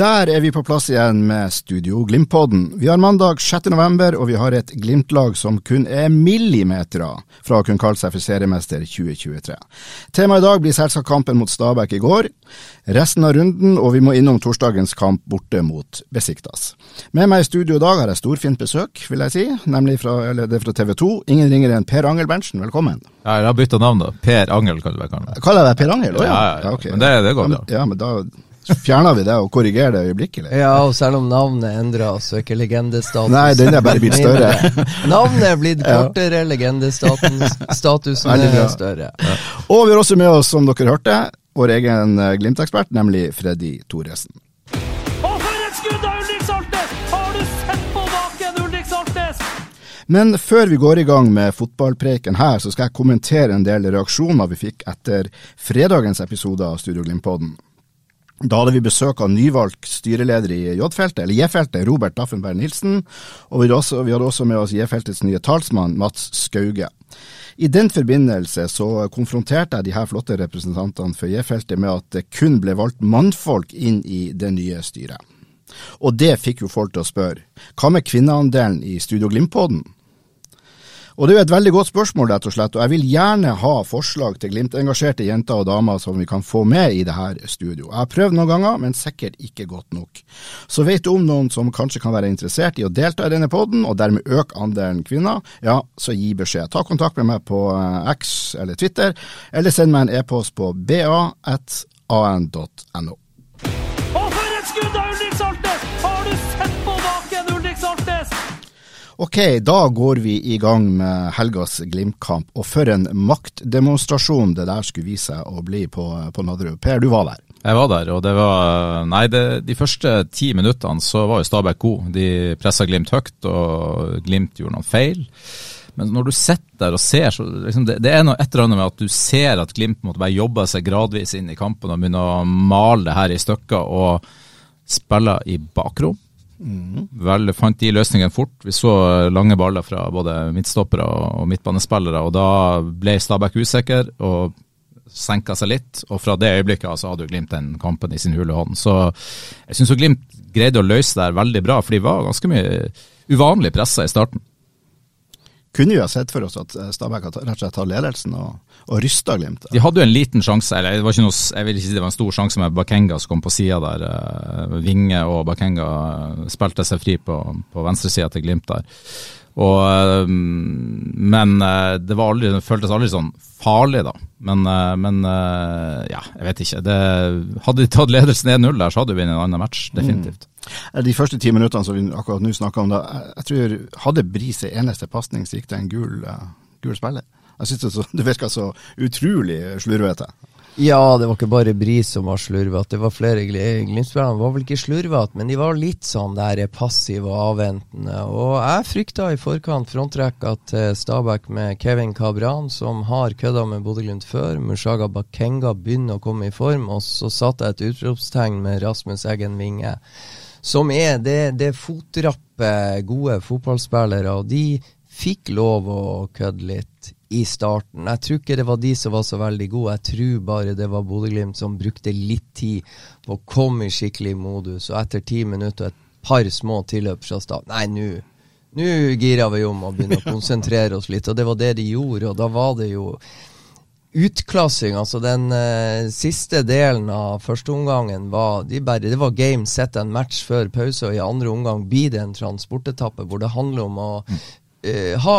Der er vi på plass igjen med Studio Glimt-podden. Vi har mandag 6. november, og vi har et Glimt-lag som kun er millimeter fra å kunne kalle seg for seriemester 2023. Temaet i dag blir selvsagt kampen mot Stabæk i går, resten av runden, og vi må innom torsdagens kamp borte mot Besiktas. Med meg i studio i dag har jeg storfint besøk, vil jeg si, nemlig fra, fra TV 2. Ingen ringer enn Per Angel Berntsen, velkommen. Ja, jeg har bytta navn, da. Per Angel kan du vel kalle meg. Kaller jeg deg Per Angel? Å, Ja, ja, ja. ok. Men det- det går Ja, bra. Ja, men da fjerner vi det og korrigerer det øyeblikkelig. Ja, og selv om navnet endrer, endra, så er ikke legendestatus Nei, den er bare blitt større. navnet er blitt Ja. kortere, legendestatusen er større. Og vi har også med oss, som dere hørte, vår egen eh, Glimt-ekspert, nemlig Freddy Thoresen. Og for et skudd av Ulrik Saltnes! Har du sett på baken, Ulrik Saltnes? Men før vi går i gang med fotballpreiken her, så skal jeg kommentere en del reaksjoner vi fikk etter fredagens episode av Studio Glimt-podden. Da hadde vi besøk av nyvalgt styreleder i J-feltet, eller J-feltet, Robert Daffenberg Nilsen, og vi hadde, også, vi hadde også med oss J-feltets nye talsmann, Mats Skauge. I den forbindelse så konfronterte jeg de her flotte representantene for J-feltet med at det kun ble valgt mannfolk inn i det nye styret. Og det fikk jo folk til å spørre, hva med kvinneandelen i Studio Glimt-podden? Og det er jo et veldig godt spørsmål, rett og slett, og jeg vil gjerne ha forslag til Glimt-engasjerte jenter og damer som vi kan få med i det her studio. Jeg har prøvd noen ganger, men sikkert ikke godt nok. Så vet du om noen som kanskje kan være interessert i å delta i denne podden, og dermed øke andelen kvinner, ja, så gi beskjed. Ta kontakt med meg på eh, X eller Twitter, eller send meg en e-post på ba.an.no. Ok, da går vi i gang med helgas Glimt-kamp, og for en maktdemonstrasjon det der skulle vise seg å bli på, på Nadderud. Per, du var der. Jeg var der, og det var Nei, det, de første ti minuttene så var jo Stabæk god. De pressa Glimt høyt, og Glimt gjorde noen feil. Men når du sitter der og ser, så liksom det, det er noe et eller annet med at du ser at Glimt måtte bare jobbe seg gradvis inn i kampen og begynne å male det her i stykker og spille i bakrom. Vel, fant de løsningen fort. Vi så lange baller fra både midtstoppere og midtbanespillere, og da ble Stabæk usikker og senka seg litt. Og fra det øyeblikket altså, hadde jo Glimt den kampen i sin hule hånd. Så jeg syns Glimt greide å løse det her veldig bra, for de var ganske mye uvanlig pressa i starten. Kunne vi ha sett for oss at eh, Stabæk rett og slett tatt ledelsen og, og rysta Glimt? De hadde jo en liten sjanse, eller det var ikke noe, jeg vil ikke si det var en stor sjanse med Bakenga som kom på sida der. eh, Vinge og Bakenga spilte seg fri på, på venstresida til Glimt der. Og, eh, men eh, det, aldri, det føltes aldri sånn farlig, da. Men, eh, men eh, ja, jeg vet ikke. Det, hadde de tatt ledelsen 1-0 der, så hadde vi vunnet en annen match. Definitivt. Eh, De første ti minuttene som vi akkurat nå snakker om, da, jeg- jeg tror hadde Bris en eneste pasning, så gikk det en gul, uh, gul spiller. Jeg synes det, så, det virka så utrolig slurvete. Ja, det var ikke bare Bris som var slurvete, det var flere Gl- Glimt-spillere. var vel ikke slurvete, men de var litt sånn der passive og avventende. Og jeg frykta i forkant frontrekka til Stabæk med Kevin Cabran, som har kødda med Bodø-Glimt før. Mushaga Bakenga begynner å komme i form, og så satte jeg et utropstegn med Rasmus Eggen Winge. Som er det, det fotrappe, gode fotballspillere, og de fikk lov å kødde litt i starten. Jeg tror ikke det var de som var så veldig gode, jeg tror bare det var Bodø-Glimt som brukte litt tid på å komme i skikkelig modus, og etter ti minutter og et par små tilløp fra start. Nei, nå nå gira vi om og begynner å konsentrere oss litt, og det var det de gjorde, og da var det jo utklassing. Altså den eh, siste delen av førsteomgangen var de bare, Det var game set en match før pause, og i andre omgang blir det en transportetappe hvor det handler om å eh, ha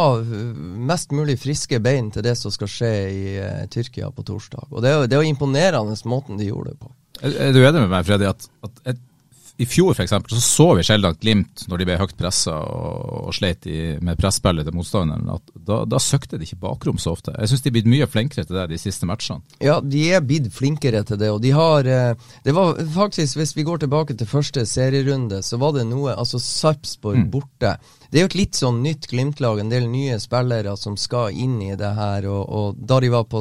mest mulig friske bein til det som skal skje i eh, Tyrkia på torsdag. Og det er jo imponerende måten de gjorde det på. Er, er du enig med meg, Freddy, at, at et, i fjor eksempel, så så vi sjelden Glimt når de ble høyt pressa og, og sleit i, med presspillet til motstanderen. at Da, da søkte de ikke bakrom så ofte. Jeg syns de er blitt mye flinkere til det de siste matchene. Ja, de er blitt flinkere til det, og de har eh, Det var faktisk, hvis vi går tilbake til første serierunde, så var det noe Altså Sarpsborg borte. Det er jo et litt sånn nytt Glimt-lag, en del nye spillere som skal inn i det her. Og, og da de var på,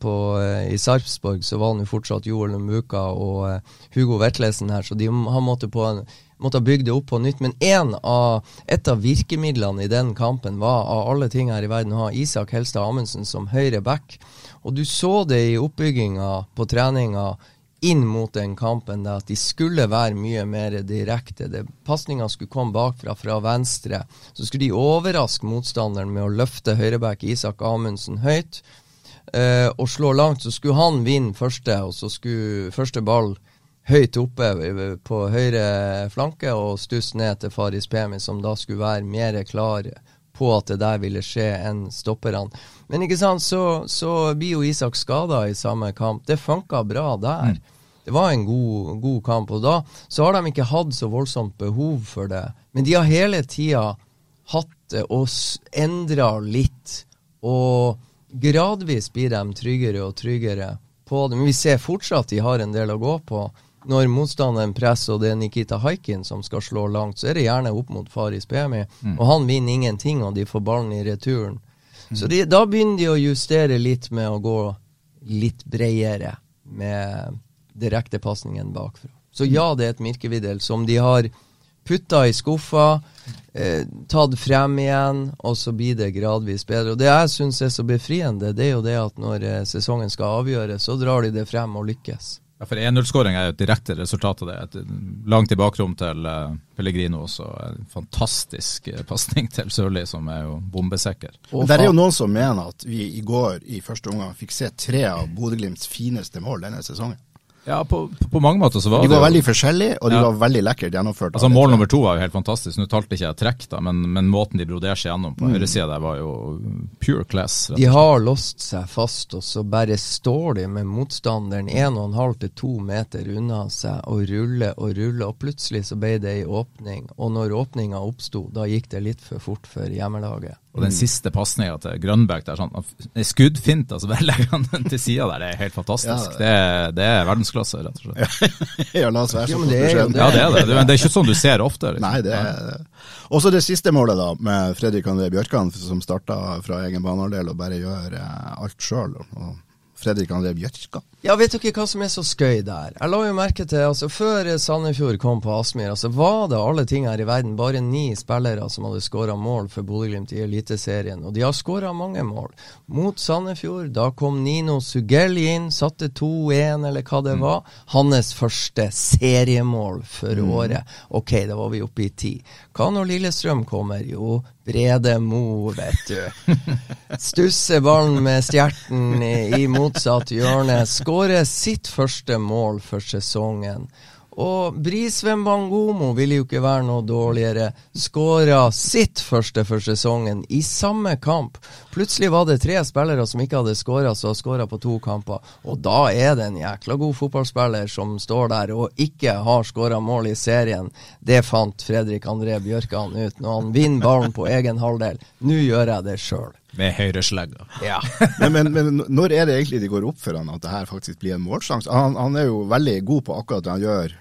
på, eh, i Sarpsborg, så var han jo fortsatt Joel Muka og eh, Hugo Vetlesen her, så de har måttet på en måtte bygd det opp på nytt. Men en av, et av virkemidlene i den kampen var av alle ting her i verden å ha Isak Helstad Amundsen som høyre back. Og du så det i oppbygginga på treninga inn mot den kampen, da, at de skulle være mye mer direkte. Pasninga skulle komme bakfra, fra venstre. Så skulle de overraske motstanderen med å løfte høyreback Isak Amundsen høyt. eh, og slå langt, så skulle han vinne første, og så skulle første ball høyt oppe eh, på høyre flanke og stuss ned til Faris Pemi, som da skulle være mer klar på at det der ville skje enn stopperne. Men ikke sant, så, så blir jo Isak skada i samme kamp. Det funka bra der. Det var en god, god kamp, og da så har de ikke hatt så voldsomt behov for det. Men de har hele tida hatt det og endra litt, og gradvis blir de tryggere og tryggere på det. Men vi ser fortsatt de har en del å gå på. Når motstanderen presser og det er Nikita Haikin som skal slå langt, så er det gjerne opp mot Faris Pemi, og han vinner ingenting, og de får ballen i returen. Så de, da begynner de å justere litt med å gå litt bredere med direktepasningen bakfra. Så ja, det er et mirkeviddel som de har putta i skuffa, eh, tatt frem igjen, og så blir det gradvis bedre. Og Det jeg syns er så befriende, det er jo det at når eh, sesongen skal avgjøres, så drar de det frem og lykkes. Ja, for 1-0-skåring er jo et direkte resultat av det. Et langt i bakrom til eh, Pellegrino også. En fantastisk uh, pasning til Sørli, som er jo bombesikker. Men der er jo noen som mener at vi i går i første omgang fikk se tre av Bodø-Glimts fineste mål denne sesongen. Ja, på, på, mange måter så var De det var jo- veldig forskjellige, og de Ja. var veldig lekkert gjennomført. Altså Mål nummer to var jo helt fantastisk. Nå talte ikke jeg trekk, da, men, men måten de broderte seg gjennom på høyresida der, var jo pure class. De har låst seg fast, og så bare står de med motstanderen 1,5 til 2 meter unna seg og ruller og ruller, og plutselig så ble det ei åpning. Og når åpninga oppsto, da gikk det litt for fort for hjemmelaget. Og den siste pasninga til Grønbæk der, sånn, skuddfint, altså bare legger han den til sida der, det er helt fantastisk. Ja. det, er, det er verdensklasse, rett og slett. ja, la oss være så er. Ja, det er det. Men er- Det er ikke sånn du ser ofte. Liksom. Nei, det er Og så det siste målet, da, med Fredrik André Bjørkan, som starta fra egen banehalvdel og bare gjør eh, alt sjøl. Fredrik André Bjørka. Ja, vet dere hva som er så skøy der? Jeg la jo merke til, altså Før Sandefjord kom på Aspmyr, altså var det alle ting her i verden bare ni spillere som hadde skåra mål for Bodø-Glimt i Eliteserien, og de har skåra mange mål. Mot Sandefjord, da kom Nino Sugelli inn, satte 2-1, eller hva det var. Hans første seriemål for året. Ok, da var vi oppe i ti. Hva når Lillestrøm kommer? Jo, Brede Mo, vet du. Stusser ballen med stjerten i, motsatt hjørne. Skårer sitt første mål for sesongen. Og Brisveen Bangomo ville jo ikke være noe dårligere. Skåra sitt første for sesongen i samme kamp. Plutselig var det tre spillere som ikke hadde skåra, som har skåra på to kamper. Og da er det en jækla god fotballspiller som står der og ikke har skåra mål i serien. Det fant Fredrik André Bjørkan ut når han vinner ballen på egen halvdel. Nå gjør jeg det sjøl. Med høyreslegga. Ja. Men, men, men når er det egentlig de går opp for han at det her faktisk blir en målsjanse? Han, han er jo veldig god på akkurat det han gjør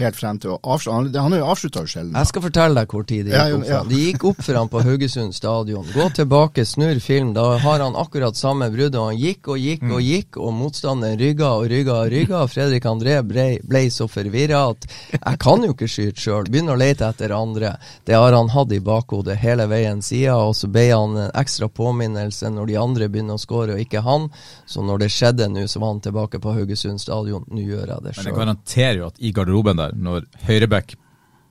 helt frem til å avslutte. Han, han er jo avslutta sjelden. Jeg skal fortelle deg hvor tid det Ja, gikk ja. opp for ham. Det gikk opp for han på Haugesund stadion. Gå tilbake, snurr film. Da har han akkurat samme bruddet. Han gikk og gikk Mm. og gikk, og motstanderen rygga og rygga og rygga. Fredrik André ble, ble så forvirra at jeg kan jo ikke skyte sjøl. Begynner å lete etter andre. Det har han hatt i bakhodet hele veien siden, og så ble han en ekstra påminnelse når de andre begynner å skåre, og ikke han. Så når det skjedde nå, så var han tilbake på Haugesund stadion. Nå gjør jeg det Men jeg garanterer jo at i garderoben der, når høyreback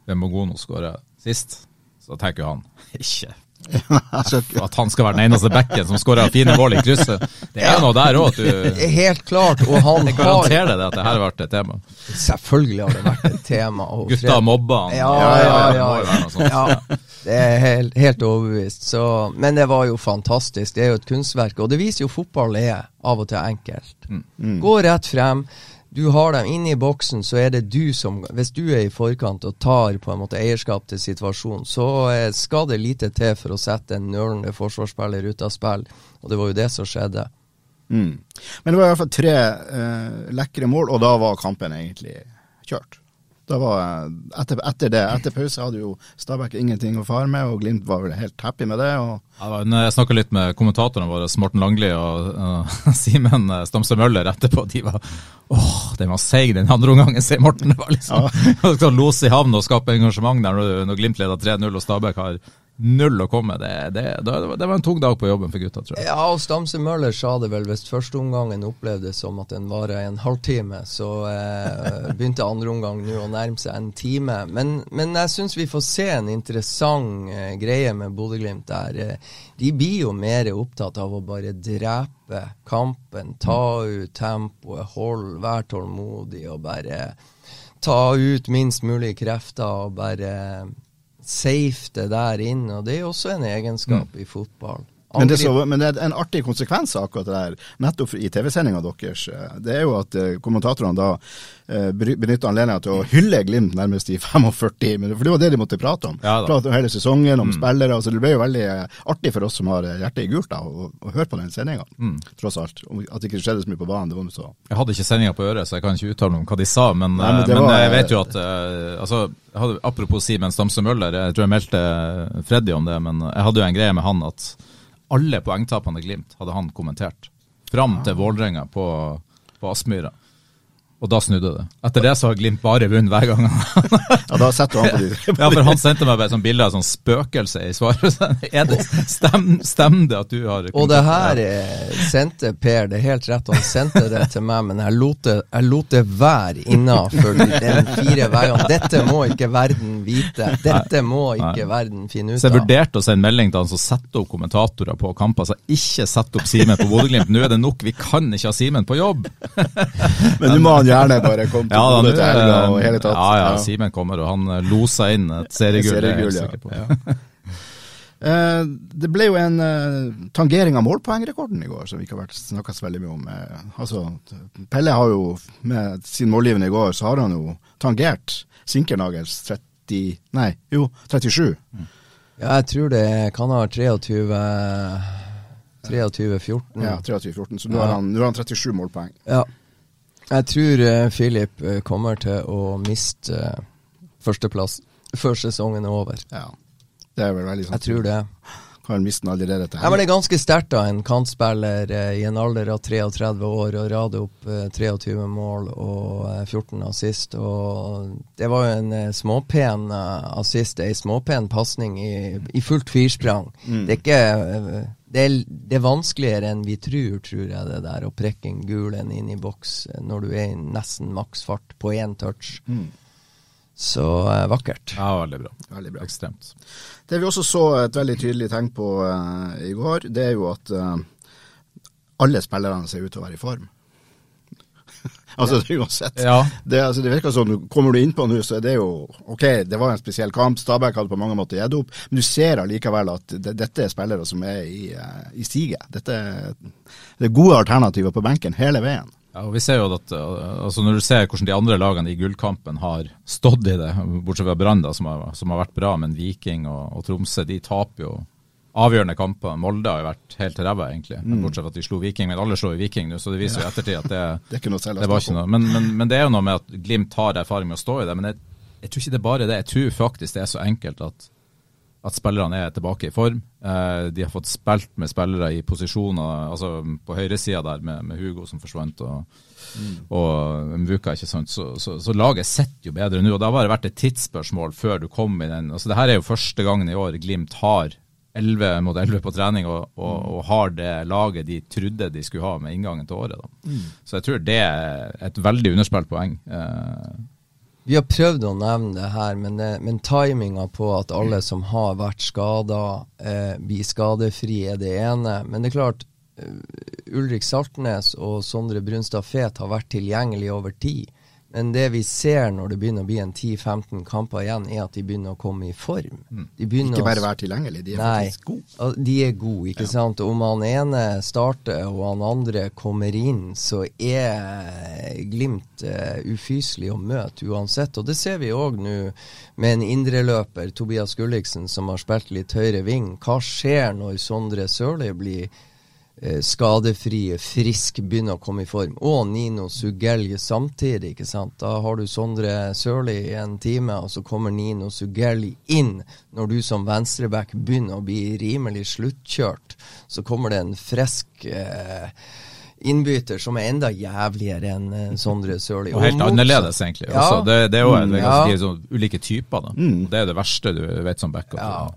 Bemogono skårer sist, så tenker jo han ikke At han skal være den eneste bekken som skårer fine mål i krysset. Det er noe der òg, at du Helt klart. Og han Jeg garanterer deg at det her har vært et tema. Selvfølgelig har det vært et tema. og Gutta mobba han. Ja, Ja, ja, ja, det ja. Er helt, helt overbevist. Så, men det var jo fantastisk. Det er jo et kunstverk. Og det viser jo fotball er av og til enkelt. Mm. Gå rett frem. Du har dem inne i boksen, så er det du som Hvis du er i forkant og tar på en måte eierskap til situasjonen, så eh, skal det lite til for å sette en nølende forsvarsspiller ut av spill. Og det var jo det som skjedde. Mm. Men det var i hvert fall tre eh, lekre mål, og da var kampen egentlig kjørt. Da var, etter, etter det, etter pause hadde jo Stabæk ingenting å fare med, og Glimt var vel helt happy med det. og Ja, Jeg snakka litt med kommentatorene våre, Morten Langli og uh, Simen Stamse Møller etterpå. De var åh, den var seig den andre omgangen, sier Morten. Det var liksom ja. lose i havn og skape engasjement der når, når Glimt leder 3-0 og Stabæk har null å komme. Det, det, det, var en tung dag på jobben for gutta, tror jeg. Ja, og Stamse Møller sa det vel hvis førsteomgangen opplevdes som at den varer en halvtime, så eh, begynte andre omgang nå å nærme seg en time. Men, men jeg syns vi får se en interessant eh, greie med Bodø-Glimt der. Eh, de blir jo mer opptatt av å bare drepe kampen, ta ut tempoet, hold, vær tålmodig og bare ta ut minst mulig krefter og bare safe det der inn. Og det er også en egenskap i fotball. Men det, så, men det er en artig konsekvens av akkurat det der, nettopp i TV-sendinga deres. Det er jo at eh, kommentatorene da eh, benytter anledningen til å hylle Glimt nærmest i 45 minutter. For det var det de måtte prate om. Ja prate om hele sesongen, om spillere. så Det ble jo veldig eh, artig for oss som har hjertet i gult, da, å, å høre på den sendinga. Tross alt. At det ikke skjedde så mye på banen. det var så. Jeg hadde ikke sendinga på øret, så jeg kan ikke uttale meg om hva de sa. Men, Nei, men men, var- jeg vet jo at altså, hadde, Apropos Simen Stamse Møller, jeg tror jeg meldte Freddy om det, men jeg hadde jo en greie med han at alle poengtapende Glimt hadde han kommentert. Fram til Vålerenga på, på Aspmyra. Og da snudde det. Etter det så har Glimt bare vunnet hver gang. Ja, da setter du han på de ja, for han sendte meg bare et sånt bilde av et sånt spøkelse i svaret. Er det, stem, stemmer det at du har Og det her sendte Per, det er helt rett, han sendte det til meg, men jeg lot det, jeg lot det være innafor den fire veiene. Dette må ikke verden vite. Dette må ikke verden finne ut av. Så jeg vurderte å sende melding til han som setter opp kommentatorer på kamper. Så ikke sett opp Simen på Bodø-Glimt. Nå er det nok, vi kan ikke ha Simen på jobb. Men du må han gjerne bare komme til Ja, Bodø til helga og hele tatt. ja, ja, Simen kommer, og han eh, loser inn et seriegull. er på. ja. Eh, det ble jo en eh, tangering av målpoengrekorden i går, som vi ikke har snakka så veldig mye om. Altså, Pelle har jo, med sin målgivende i går, så har han jo tangert Sinkernagels 30 Nei, jo, 37. Ja, jeg tror det kan ha vært 23 23-14. Ja, 23-14. Så nå har han, nå har han 37 målpoeng. Ja. Jeg tror eh, Philip eh, kommer til å miste eh, førsteplass før sesongen er over. Ja. Det er vel veldig sant. Jeg tror det. Kan miste den allerede til Ja, Det er ganske sterkt av en kantspiller eh, i en alder av 33 år å rade opp eh, 23 mål og eh, 14 assist. Og det var jo en eh, småpen eh, assist, ei småpen pasning i, i fullt firsprang. Det er ikke eh, det er, det er vanskeligere enn vi tror, tror jeg, det der å prekke en gul en inn i boks når du er i nesten maksfart på én touch. Så eh, vakkert. Ja, veldig bra. Veldig bra. Ekstremt. Det vi også så et veldig tydelig tegn på uh, i går, det er jo at uh, alle spillerne ser ut til å være i form. altså det uansett. Ja. Det, altså, det virker som, kommer du innpå nå, så er det jo Ok, det var en spesiell kamp, Stabæk hadde på mange måter gitt opp, men du ser allikevel at det, dette er spillere som er i, uh, i siget. Dette er, det er gode alternativer på benken hele veien. Ja, og vi ser jo at uh, altså Når du ser hvordan de andre lagene i gullkampen har stått i det, bortsett fra Brann, som, har- som har vært bra, men Viking og, og Tromsø de taper jo avgjørende kamper. Molde har jo vært helt ræva, egentlig. Bortsett fra at de slo Viking, men alle slår Viking nå, så det viser jo i ettertid at det, Det er det var ikke noe. Men, men, men det er jo noe med at Glimt har erfaring med å stå i det. Men jeg, jeg tror ikke det er bare det. Jeg tror faktisk det er så enkelt at, at spillerne er tilbake i form. Eh, de har fått spilt med spillere i posisjoner, altså på høyresida der med, med Hugo som forsvant. og og Mvuka, ikke sant. Så, så, så laget sitter jo bedre nå. og Det har bare vært et tidsspørsmål før du kom i den. altså det her er jo første gangen i år Glimt har 11 mot 11 på trening og, og, og har det laget de trodde de skulle ha med inngangen til året. da. Så jeg tror det er et veldig underspilt poeng. Eh, Vi har prøvd å nevne det her, men, det, men timinga på at alle som har vært skada, eh, blir skadefri, er det ene. Men det er klart, uh, Ulrik Saltnes og Sondre Brunstad Fet har vært tilgjengelig over tid. Men det vi ser når det begynner å bli en 10-15 kamper igjen, er at de begynner å komme i form. Mm. ikke bare være tilgjengelig, de er nei, faktisk gode. De er gode, ikke ja. sant. Om han ene starter og han andre kommer inn, så er Glimt uh, ufyselig å møte uansett. Og det ser vi òg nå med en indreløper, Tobias Gulliksen, som har spilt litt høyre ving. Hva skjer når Sondre Sørli blir skadefrie, frisk, begynner å komme i form. Og Nino Sugelje samtidig, ikke sant. Da har du Sondre Sørli i en time, og så kommer Nino Sugelje inn. Når du som venstreback begynner å bli rimelig sluttkjørt, så kommer det en frisk eh, innbytter som er enda jævligere enn uh, Sondre Sørli. Og helt annerledes, egentlig. Ja. Også, det, det, er jo mm, ja. sånn, ulike typer. Da. Mm. Det er det verste du vet som backup. Ja.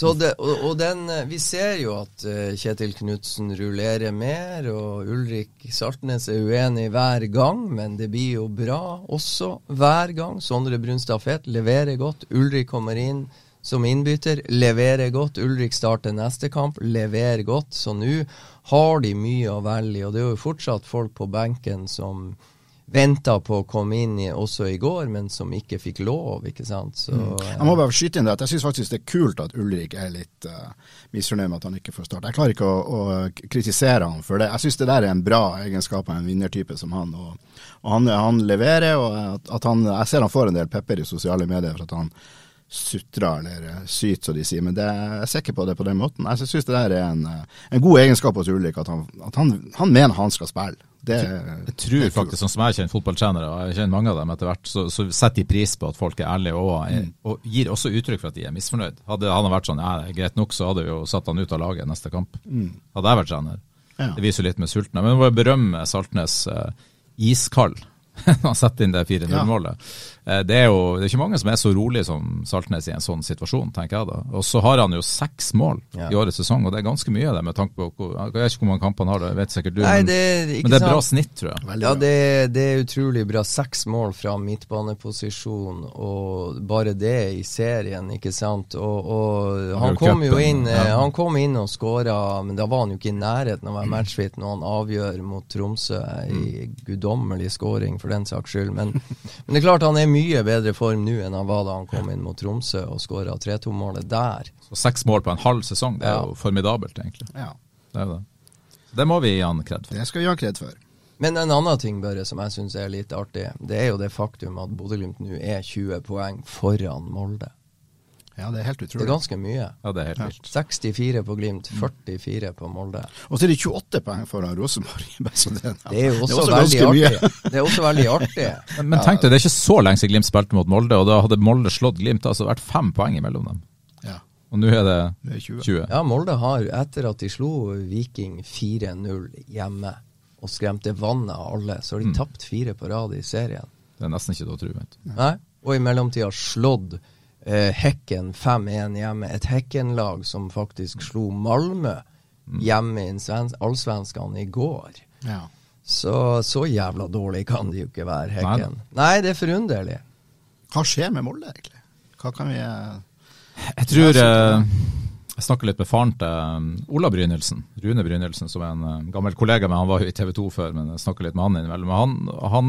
Det, og, og, den, eh, Vi ser jo at uh, Kjetil Knutsen rullerer mer, og Ulrik Saltnes er uenig hver gang, men det blir jo bra også hver gang. Sondre Brunstad Fet leverer godt. Ulrik kommer inn som innbytter, leverer godt. Ulrik starter neste kamp, leverer godt. Så nå har de mye å velge i, og det er jo fortsatt folk på benken som venta på å komme inn i, også i går, men som ikke fikk lov. ikke sant? Så, mm. Jeg må bare skyte inn det jeg syns faktisk det er kult at Ulrik er litt uh, misfornøyd med at han ikke får starte. Jeg klarer ikke å, å kritisere han for det. Jeg syns det der er en bra egenskap av en vinnertype som han. Og, og han, han, leverer, og at, at han, jeg ser han får en del pepper i sosiale medier for at han sutrer eller eh, syter, som de sier. Men det, jeg ser ikke på det på den måten. Jeg syns det der er en, eh, en god egenskap hos Ulrik, at, han, at han, han mener han skal spille. Det, jeg tror det faktisk, sånn som jeg kjenner fotballtrenere, og jeg kjenner mange av dem etter hvert, så, så setter de pris på at folk er ærlige og, mm. og, gir også uttrykk for at de er misfornøyd. Hadde han vært sånn ja, greit nok, så hadde vi jo satt han ut av laget neste kamp. Mm. Hadde jeg vært trener. Ja. Det viser litt med sultne. Men jeg må berømme Saltnes uh, iskald han setter inn det 4-0-målet. Ja. Eh, det er jo det er ikke mange som er så rolig som Saltnes i en sånn situasjon, tenker jeg da. Og så har han jo seks mål ja. i årets sesong, og det er ganske mye av det med tanke på Jeg vet ikke hvor mange kamper han har, det vet sikkert du, Nei, det, men, men, det er bra snitt, tror jeg. Veldig ja, det, det, er utrolig bra. Seks mål fra midtbaneposisjon, og bare det i serien, ikke sant. Og, og han kom jo inn ja. Han kom inn og skåra, men da var han jo ikke i nærheten av å være matchfit når han avgjør mot Tromsø i mm. guddommelig skåring. for den saks skyld. Men, men, det er klart han er mye bedre form nå enn han var da han kom inn mot Tromsø og skåra 3-2-målet der. Så seks mål på en halv sesong, det er ja. jo formidabelt, egentlig. Ja. Det, er det. det må vi gi han kred for. Det skal vi gi han kred for. Men en annen ting Børre, som jeg syns er litt artig, det er jo det faktum at Bodø-Glimt nå er 20 poeng foran Molde. Ja, det er helt utrolig. Det er ganske mye. Ja, det er helt vilt. 64 på Glimt, 44 på Molde. Og så er det 28 poeng foran Rosenborg. Det, det, er jo også, også veldig artig. Det er også veldig artig. Men, men tenk deg, det er ikke så lenge siden Glimt spilte mot Molde, og da hadde Molde slått Glimt. Altså vært fem poeng imellom dem. Ja. Og nå er det 20. 20. Ja, Molde har, etter at de slo Viking 4-0 hjemme og skremte vannet av alle, så har de mm. tapt fire på rad i serien. Det er nesten ikke til å tro. Nei, og i mellomtida slått eh, Hekken 5-1 hjemme. Et Hekken-lag som faktisk slo Malmö mm. hjemme i Allsvenskene i går. Ja. Så så jævla dårlig kan det jo ikke være, Hekken. Nei, Nei det er forunderlig. Hva skjer med Molde, egentlig? Hva kan vi eh, Jeg tror eh, Jeg snakka litt med faren til Ola Brynildsen, Rune Brynildsen, som er en gammel kollega, men han var jo i TV 2 før. Men jeg litt med han innimellom. Han, han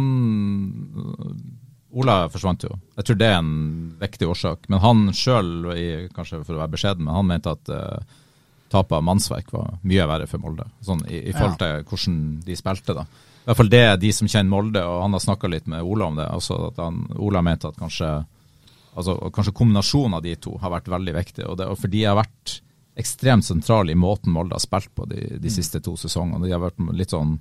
Ola forsvant jo. Jeg tror det er en viktig årsak. Men han sjøl, kanskje for å være beskjeden, men han mente at uh, tapet av mannsverk var mye verre for Molde. Sånn i, i forhold til hvordan de spilte, da. I hvert fall det er de som kjenner Molde, og han har snakka litt med Ola om det. Altså at han, Ola mente at kanskje, altså, kanskje kombinasjonen av de to har vært veldig viktig. Og, det, og for de har vært ekstremt sentrale i måten Molde har spilt på de, de mm. siste to sesongene. De har vært litt sånn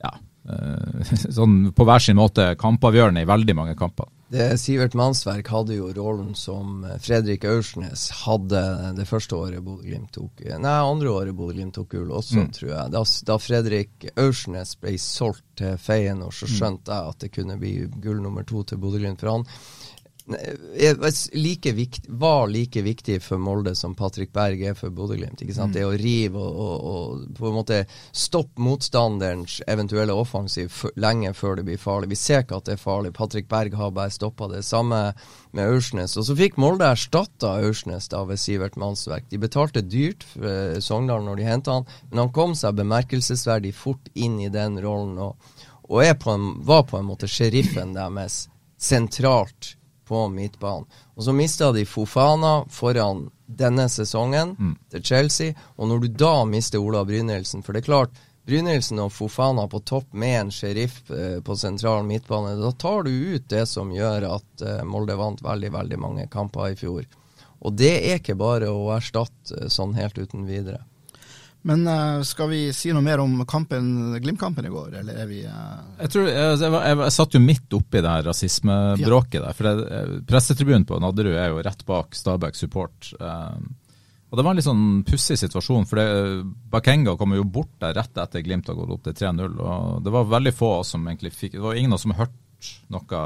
ja, sånn på hver sin måte kampavgjørende i veldig mange kamper. Det Sivert Mannsverk hadde jo rollen som Fredrik Aursnes hadde det første året Bodø-Glimt tok Nei, andre året Bodø-Glimt tok gull også, mm. tror jeg. Da, da, Fredrik Aursnes ble solgt til Feyenoord, så mm. skjønte jeg at det kunne bli gull nummer to til Bodø-Glimt. For han like vikt, var like viktig for Molde som Patrick Berg er for Bodø-Glimt. Mm. Det å rive og, og, og på en måte stoppe motstanderens eventuelle offensiv lenge før det blir farlig. Vi ser ikke at det er farlig. Patrick Berg har bare stoppa det. Samme med Aursnes. Og så fikk Molde erstatta Aursnes da ved Sivert Mannsverk. De betalte dyrt for eh, Sogndal når de henta han, men han kom seg bemerkelsesverdig fort inn i den rollen. og og på en, var på en måte sheriffen deres sentralt på midtbanen. Og så mista de Fofana foran denne sesongen Mm. til Chelsea, og når du da mister Ola Brynildsen For det er klart, Brynildsen og Fofana på topp med en sheriff eh, på sentral midtbane, da tar du ut det som gjør at eh, Molde vant veldig, veldig mange kamper i fjor. Og det er ikke bare å erstatte eh, sånn helt uten videre. Men uh, skal vi si noe mer om kampen, Glimt-kampen i går, eller er vi uh... Jeg, tror, jeg, jeg, jeg, satt jo midt oppi det her rasismebråket der. For det, eh, pressetribunen på Nadderud er jo rett bak Stabæk support. Uh, og det var en litt sånn pussig situasjon, for det, Bakenga kom jo bort der rett etter Glimt har gått opp til 3-0. Og det var veldig få som egentlig fikk Det var ingen som hørte noe,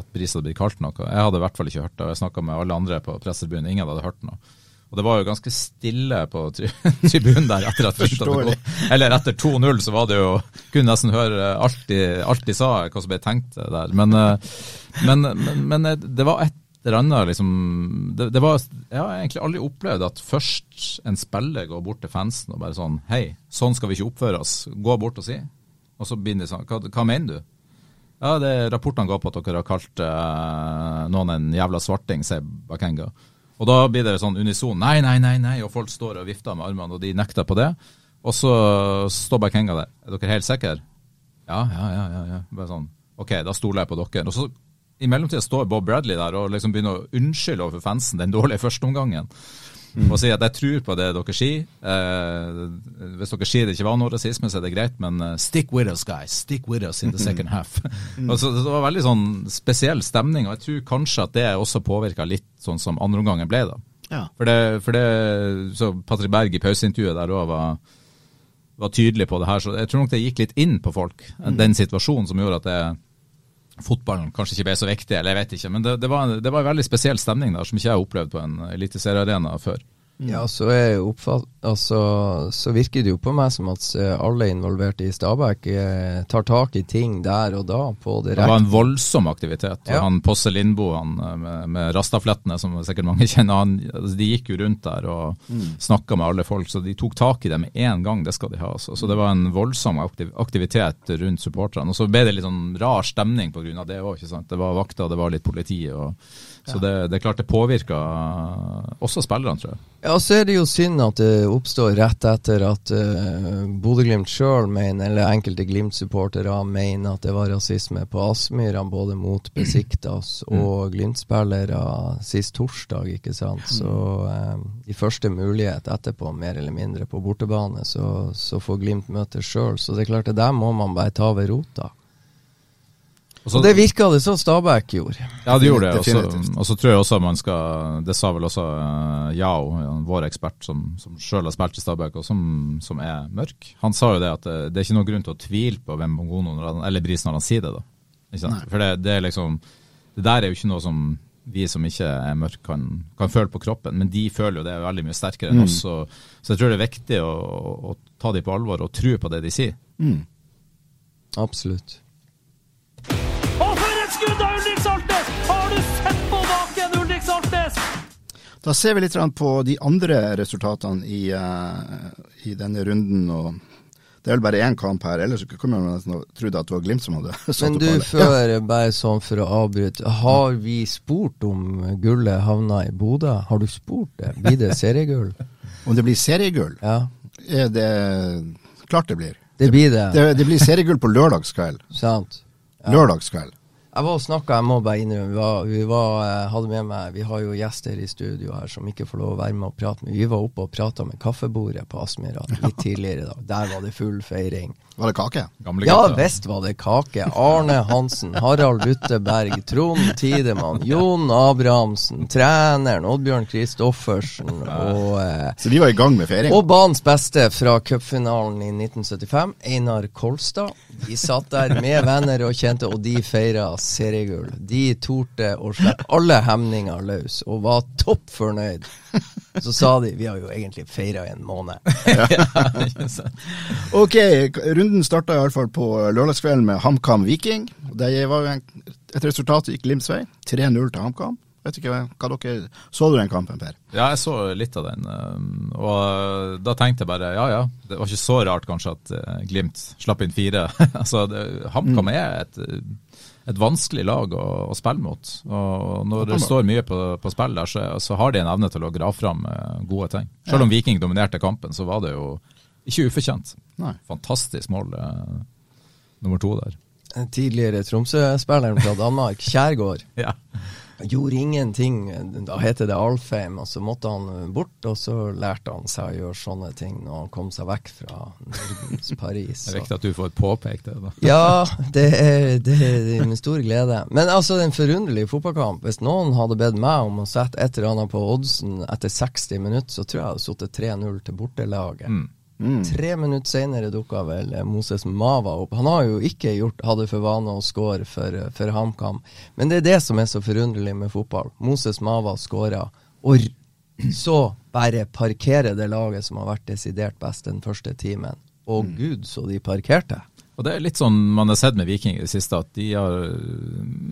at Bris hadde blitt kalt noe. Jeg hadde i hvert fall ikke hørt det. og Jeg snakka med alle andre på pressetribunen, ingen hadde hørt noe. Og det var jo ganske stille på tri tribunen der etter at Glimt hadde Forståelig. gått. Eller etter 2-0 så var det jo Kunne nesten høre alt de, alt de sa, hva som ble tenkt der. Men, eh, men, men, men eh, det var et eller annet liksom det, det var, Jeg har egentlig aldri opplevd at først en spiller går bort til fansen og bare sånn Hei, sånn skal vi ikke oppføre oss. Gå bort og si. Og så begynner de sånn Hva, hva mener du? Ja, det Rapportene går på at dere har kalt eh, noen en jævla svarting, sier Bakenga. Og da blir det sånn unison nei, nei, nei, nei, og folk står og vifter med armene, og de nekter på det. Og så står bare Kenga der. Er dere helt sikre? Ja, ja, ja. ja, ja. Bare sånn, OK, da stoler jeg på dere. Og så i mellomtida står Bob Bradley der og liksom begynner å unnskylde overfor fansen den dårlige førsteomgangen. Og si at jeg tror på det dere sier. Eh, hvis dere sier det ikke var noe rasisme, så er det greit, men uh, stick with us, guys. Stick with us in the second half. og så, det var veldig sånn spesiell stemning, og jeg tror kanskje at det også påvirka litt sånn som andreomgangen ble, da. Ja. For det, for det så Patrick Berg i pauseintervjuet der òg var, var tydelig på det her, så jeg tror nok det gikk litt inn på folk, den situasjonen som gjorde at det fotballen kanskje ikke ble så viktig, eller jeg vet ikke. Men det, det, var, det var en veldig spesiell stemning der, som ikke jeg har opplevd på en eliteseriearena før. Ja, så, er oppfatt, altså, så virker det jo på meg som at eh, alle involverte i Stabæk eh, tar tak i ting der og da, på direkte. Det var en voldsom aktivitet. Ja. Han Posse Lindboe eh, med, med rastaflettene, som sikkert mange kjenner, han, altså, de gikk jo rundt der og Mm. snakka med alle folk. Så de tok tak i det med en gang, det skal de ha. Altså. Så det var en voldsom aktiv aktivitet rundt supporterne. Og så ble det litt sånn rar stemning pga. det òg, ikke sant. Det var vakter, det var litt politi. Og, så det, det er klart det påvirker også spillerne, tror jeg. Ja, så er det jo synd at det oppstår rett etter at uh, Bodø-Glimt sjøl mener, eller enkelte Glimt-supportere mener at det var rasisme på Aspmyra, både mot Besiktas og Glimt-spillere sist torsdag, ikke sant. Så uh, i første mulighet etterpå, mer eller mindre på bortebane, så, så får Glimt møte sjøl. Så det er klart, det der må man bare ta ved rota. Og så- Og det virka det som Stabæk gjorde. Ja, det gjorde det. Og så-. Og tror jeg også man skal Det sa vel også uh, Yao, ja, vår ekspert som, som sjøl har spilt i Stabæk, og som, som er mørk. Han sa jo det at det, det er ikke noen grunn til å tvile på hvem Bongono eller Bris når han sier det. da. Ikke sant? For det, det er liksom Det der er jo ikke noe som vi som ikke er mørke kan, kan føle på kroppen, men de føler jo det veldig mye sterkere enn oss. Så, så jeg tror det er viktig å, å, å ta dem på alvor og tro på det de sier. Absolutt. Da ser vi litt på de andre resultatene i, eh, i denne runden. og Det er vel bare én kamp her, ellers kunne man nesten trodd at det var Glimt som hadde satt Men opp du, før, Ja. før bare sånn for å avbryte. Har vi spurt om gullet havna i Bodø? Har du spurt det? Blir det seriegull? Om det blir seriegull? Ja, Er det klart det blir. det blir det. Det, det blir seriegull på lørdagskveld. Sant. Lørdagskveld. Jeg var og snakka, jeg må bare innrømme, vi, var, vi var, eh, hadde med meg Vi har jo gjester i studio her som ikke får lov å være med og prate med. Vi var oppe og prata med kaffebordet på Aspmyra litt tidligere i dag. Der var det full feiring. Var det kake? Gamle Ja visst var det kake. Arne Hansen, Harald Lutteberg, Trond Tidemann, Jon Abrahamsen, treneren Oddbjørn Kristoffersen og eh, Så vi var i gang med feiring. og banens beste fra cupfinalen i 1975, Einar Kolstad. De satt der med venner og kjente, og de feira seriegull. De torde å slippe alle hemninger løs, og var topp fornøyd. Så sa de vi har jo egentlig feira i en måned. Ok, runden starta iallfall på lørdagskvelden med HamKam Viking. Det var jo et resultat gikk Glimts vei. 3-0 til HamKam. Vet ikke hva dere Så du den kampen, Per? Ja, jeg så litt av den. um, Og da tenkte jeg bare ja ja, det var ikke så rart kanskje at uh, Glimt slapp inn fire. altså, HamKam er et, et vanskelig lag å, å spille mot. Og når det står mye på, på spill der, så, så har de en evne til å grave fram uh, gode ting. Selv om Viking dominerte kampen, så var det jo ikke ufortjent. Nei. Fantastisk mål uh, nummer to der. Tidligere Tromsø-spilleren fra Danmark, Kjærgaard. Ja. Gjorde ingenting. Da heter det Alfheim, og så måtte han bort, og så lærte han seg å gjøre sånne ting når han kom seg vekk fra Nordens Paris. Det er viktig at du får påpekt det. da. Ja, det er, det er med stor glede. Men altså, en forunderlig fotballkamp. Hvis noen hadde bedt meg om å sette et eller annet på oddsen etter 60 minutter, så tror jeg jeg hadde sittet 3-0 til bortelaget. Mm. Tre minutter senere dukka vel eh, Moses Mava opp. Han har jo ikke gjort, hadde for vane å score for, eh, for HamKam. Men det er det som er så forunderlig med fotball. Moses Mava skåra, og så bare parkere det laget som har vært desidert best den første timen. Og gud, så de parkerte. Og det er litt sånn man har sett med Viking i det siste, at de har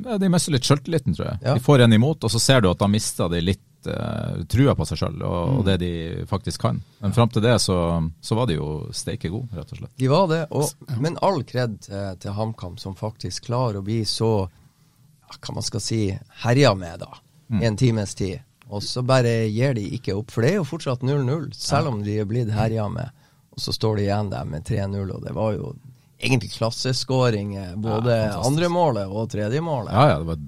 ja, de mister litt sjøltilliten, tror jeg. Ja. De får en imot, og så ser du at da mister de litt eh, trua på seg sjøl og, og det de faktisk kan. Men fram til det så, så var de jo steike gode, rett og slett. De var det, og, men all kred til, til HamKam, som faktisk klarer å bli så ja, hva man skal si herja med, da, mm. en times tid. Og så bare gir de ikke opp, for det er jo fortsatt 0-0, selv om de er blitt herja med. Og så står de igjen der med 3-0, og det var jo egentlig klasseskåring, eh, både Ja, fantastisk. andre målet og tredje målet. Ja ja, det var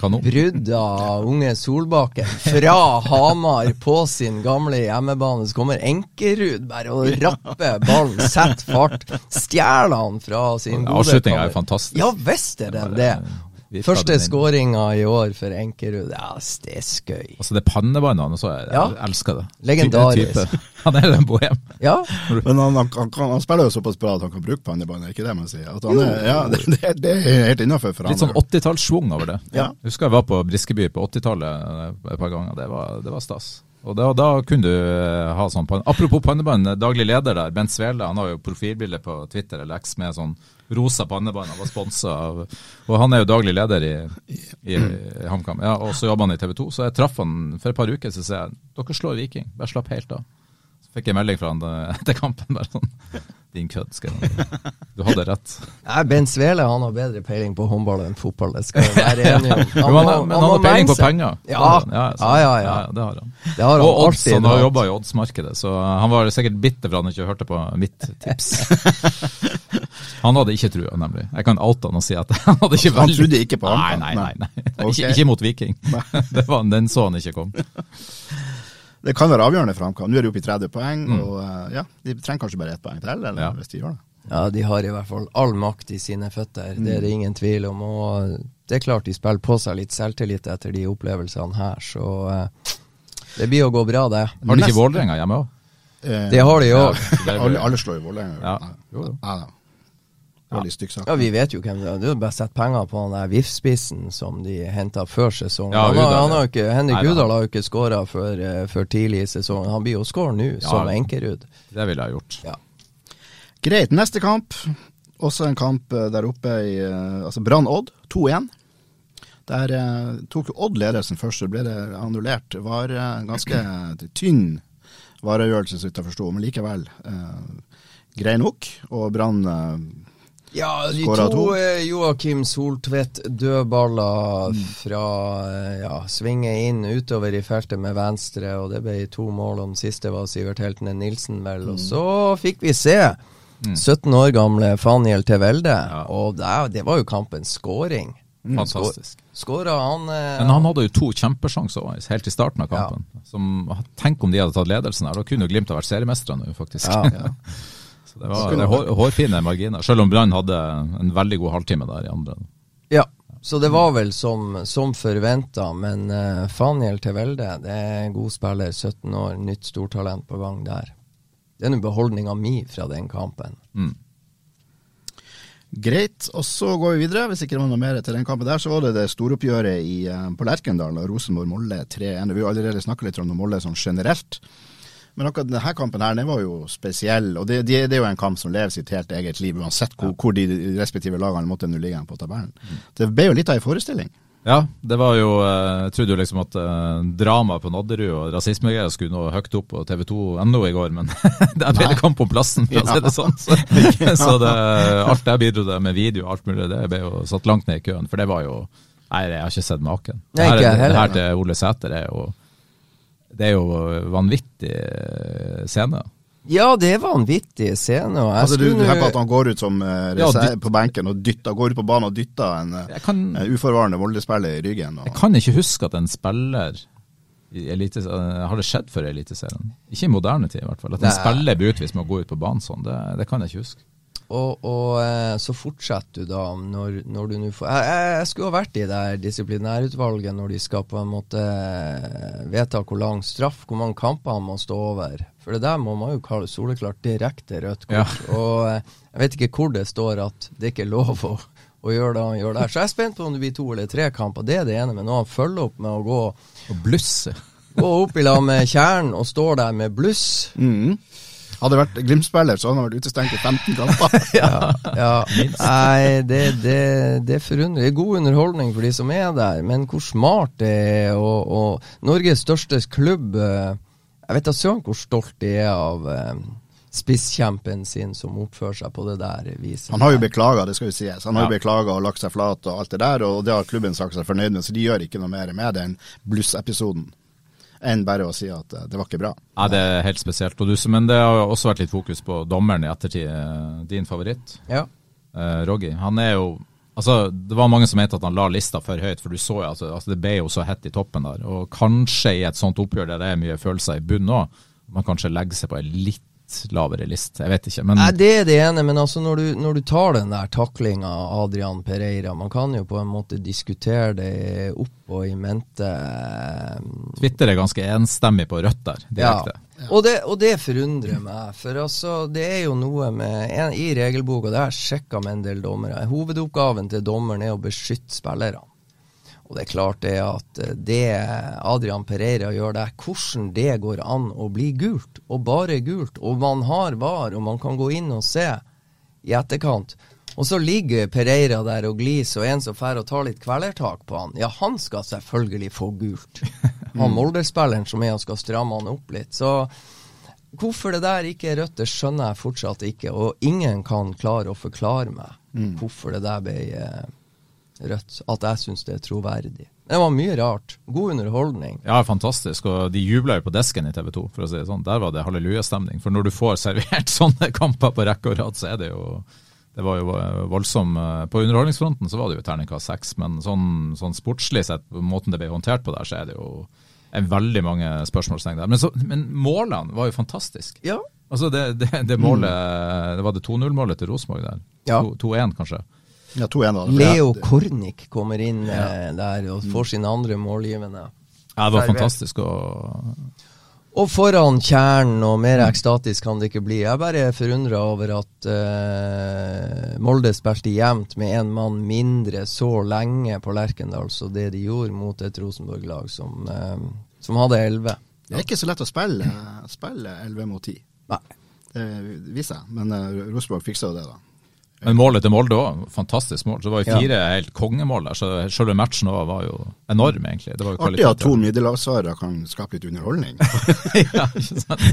kanon. Brudd av unge Solbakken fra Hamar på sin gamle hjemmebane. Så kommer Enkerud bare og rapper ballen, setter fart. Stjeler han fra sin gode Avslutninga er jo fantastisk. Ja visst er den det. Første skåringa i år for Enkerud. Ja, det er skøy. Altså det pannebåndet hans, jeg, Ja. jeg elsker det. Legendarisk. Han er en bohem. Ja, Men han, han, han, han spiller jo såpass bra at han kan bruke pannebånd, er ikke det man sier? At han er, ja, det, det, er helt innafor for han. Litt sånn 80-tallssvung over det. Ja. Jeg husker jeg var på Briskeby på 80-tallet eh, et par ganger. Det var, det var stas. Og da, da kunne du eh, ha sånn. Apropos pannebånd, daglig leder der, Bent Svele, han har jo profilbilde på Twitter eller X med sånn rosa pannebånd. Var sponsa av Og han er jo daglig leder i, i, i HamKam. Ja, og så jobber han i TV 2. Så jeg traff han for et par uker, så sier jeg dere slår Viking, bare slapp helt av. Så fikk jeg melding fra han eh, etter kampen, bare sånn Din kødd, skal. Du hadde rett. Nei, Bent Svele han har bedre peiling på håndball enn fotball, det skal vi være enige om. Han, men han har peiling på penger. Ja, ja, ja, ja. ja, det har han. Det har han Og odds, han har jobba i oddsmarkedet, så han var sikkert bitter for han ikke hørte på mitt tips. han hadde ikke trua, nemlig. Jeg kan oute han og si at han hadde ikke Han veldig- trodde ikke på Nei, han? nei, nei. nei. Ok. Ikke, ikke mot Viking. Det var, den så han ikke kom. Det kan være avgjørende for HamKam. Nå er de oppe i 30 poeng, Mm. og eh, ja, de trenger kanskje bare ett poeng til, eller Ja. hvis de gjør det. Ja, de har i hvert fall all makt i sine føtter, det er det ingen tvil om. Og det er klart de spiller på seg litt selvtillit etter de opplevelsene her, så eh, det blir å gå bra, det. Har de ikke Vålerenga hjemme òg? Eh, Det har de òg. alle, alle slår jo Vålerenga. Ja. Nei. Jo, jo. Nei, nei. Litt. Ja, vi vet jo hvem det er. Er jo bare sett penger på han der VIF-spissen som de henta før sesongen. Ja, han har, Udal, han har ja. ikke, Henrik. Udal har jo ikke skåra før, eh, før tidlig i sesongen. Han blir jo skåra nå, som Enkerud. Det ville jeg gjort. Ja. Greit, neste kamp. Også en kamp eh, der oppe i eh, altså Brann-Odd, 2-1. Der eh, tok jo Odd ledelsen først, så ble det annullert. Det var eh, ganske tynn varegjørelse, så vidt jeg forsto, men likevel eh, grei nok. Og Brann eh, Ja, de Skåra to, to. eh, Joakim Soltvedt dødballer fra eh, ja, svinge inn utover i feltet med venstre, og det ble to mål, og den siste var Sivert Heltene Nilsen, vel. Og så fikk vi se 17 år gamle Faniel Tevelde, og det, det var jo kampens scoring. Fantastisk. Skåra han eh, Men han hadde jo to kjempesjanser helt i starten av kampen. Som, tenk om de hadde tatt ledelsen her, da kunne jo Glimt ha vært seriemestere nå, faktisk. Ja. Så det var det hår, hårfine marginer, selv om Brann hadde en veldig god halvtime der i andre. Ja, så det var vel som, som forventa, men uh, Faniel Tevelde, det er en god spiller, 17 år, nytt stortalent på gang der. Det er nå beholdninga mi fra den kampen. Mm. Greit, og så går vi videre. Hvis ikke det var noe mer til den kampen der, så var det det storoppgjøret i, eh, på Lerkendal og Rosenborg-Molle 3-1. Vi har allerede snakka litt om Molle sånn generelt. Men akkurat denne kampen her, den var jo spesiell. Og det, det, det er jo en kamp som lever sitt helt eget liv, uansett hvor, hvor de respektive lagene måtte nå ligge på tabellen. Det ble jo litt av en forestilling. Ja, det var jo eh, Jeg trodde jo liksom at uh, dramaet på Nadderud og rasismegreier skulle nå høyt opp på TV2.no i går, men det ble det kamp om plassen, for å si det sånn. Så, så det, alt der bidro det med video og alt mulig, det ble jo satt langt ned i køen. For det var jo Nei, jeg har ikke sett maken. Det jeg her, det her til Ole Sæter er jo Det er jo vanvittig eh, scene. Ja, det er vanvittige scener. og jeg Altså, du, du på at han går ut som uh, Ja, på benken og dytter, går ut på banen og dytter en, eh, kan, en uforvarende Molde-spiller i ryggen. Og, jeg kan ikke huske at en spiller i elite, Har det skjedd før i Eliteserien? Ikke i moderne tid, i hvert fall. At en Nei. spiller blir utvist med å gå ut på banen sånn, det, det kan jeg ikke huske. Og, og eh, så fortsetter du da når, når du nå får jeg, jeg, jeg skulle ha vært i det disiplinærutvalget når de skal på en måte eh, vedta hvor lang straff, hvor mange kamper han må stå over. For det der må man jo kalle soleklart direkte rødt kort. Ja. Og eh, jeg vet ikke hvor det står at det ikke er lov å, å gjøre det han gjør der. Så jeg er spent på om det blir to eller tre kamper. Det er det ene. Men når han følger opp med å gå, Og blusse. gå opp i lag med Tjern og står der med bluss Mhm. Hadde det vært Glimt-spiller, så hadde han vært utestengt i 15 kamper. Ja, nei, det, det, det forundrer. Det er god underholdning for de som er der, men hvor smart det er. Og, og Norges største klubb eh, Jeg vet da søren hvor stolt de er av eh, spisskjempen sin som oppfører seg på det der viset. Han har jo beklaga, det skal jo sies. Han har jo Ja. beklaga og lagt seg flat og alt det der, og det har klubben sagt seg fornøyd med, så de gjør ikke noe mer med den blussepisoden enn bare å si at eh, det var ikke bra. Ja, det er helt spesielt. Og du, men det har også vært litt fokus på dommeren i ettertid. eh, Din favoritt, Ja. eh, Roggi. Han er jo Altså, Det var mange som mente at han la lista for høyt, for du så jo altså, altså det ble jo så hett i toppen der. Og kanskje i et sånt oppgjør der det er mye følelser i bunnen òg, man kanskje legger seg på en litt lavere list. Jeg vet ikke, men Nei, det er det ene, men altså når du, når du tar den der taklinga av Adrian Pereira Man kan jo på en måte diskutere det opp og i mente eh, Twitter er ganske enstemmig på rødt der, direkte. Og, det, og det forundrer meg, for altså, det er jo noe med en, I regelboka, det har jeg sjekka med en del dommere, hovedoppgaven til dommeren er å beskytte spillerne. Og det er klart det at eh, det Adrian Pereira gjør der, hvordan det går an å bli gult, og bare gult, og man har var, og man kan gå inn og se i etterkant. Og så ligger Pereira der og gliser, og en som drar og tar litt kvelertak på han, ja, han skal selvfølgelig få gult. Han Molde-spilleren som er og skal stramme han opp litt. Så hvorfor det der ikke er rødt, det skjønner jeg fortsatt ikke, og ingen kan klare å forklare meg hvorfor det der ble eh, rødt. At jeg syns det er troverdig. Det var mye rart. God underholdning. Ja, fantastisk. Og de jubla jo på desken i TV 2, for å si det sånn. Der var det hallelujastemning. For når du får servert sånne kamper på rekke og rad, så er det jo Det var jo voldsom eh, På underholdningsfronten så var det jo terningkast seks, men sånn, sånn sportslig sett, måten det ble håndtert på der, så er det jo er veldig mange spørsmålstegn der. Men, så, men målene var jo fantastiske. Ja. Altså det, det, det målet Det var det 2-0-målet til Rosenborg der. Ja. 2-1, kanskje. Ja, 2-1. Leo Kornic kommer inn ja. der og får sin andre målgivende. Ja, det var fantastisk. Og Og foran kjernen, og mer ekstatisk kan det ikke bli. Jeg er bare forundra over at uh, Molde spilte jevnt med én mann mindre så lenge på Lerkendal, så det de gjorde mot et Rosenborg-lag som, uh, som hadde elleve. Det er ikke så lett å spille, elleve 11 mot 10. Nei. Det viser jeg, men uh, Rosenborg fiksa jo det, da. Men målet til Molde òg, fantastisk mål. Så det var jo Ja. fire helt kongemål der, så selve matchen òg var jo enorm, egentlig. Det var jo Artig at to middelavsvarere kan skape litt underholdning. ja, ikke sant?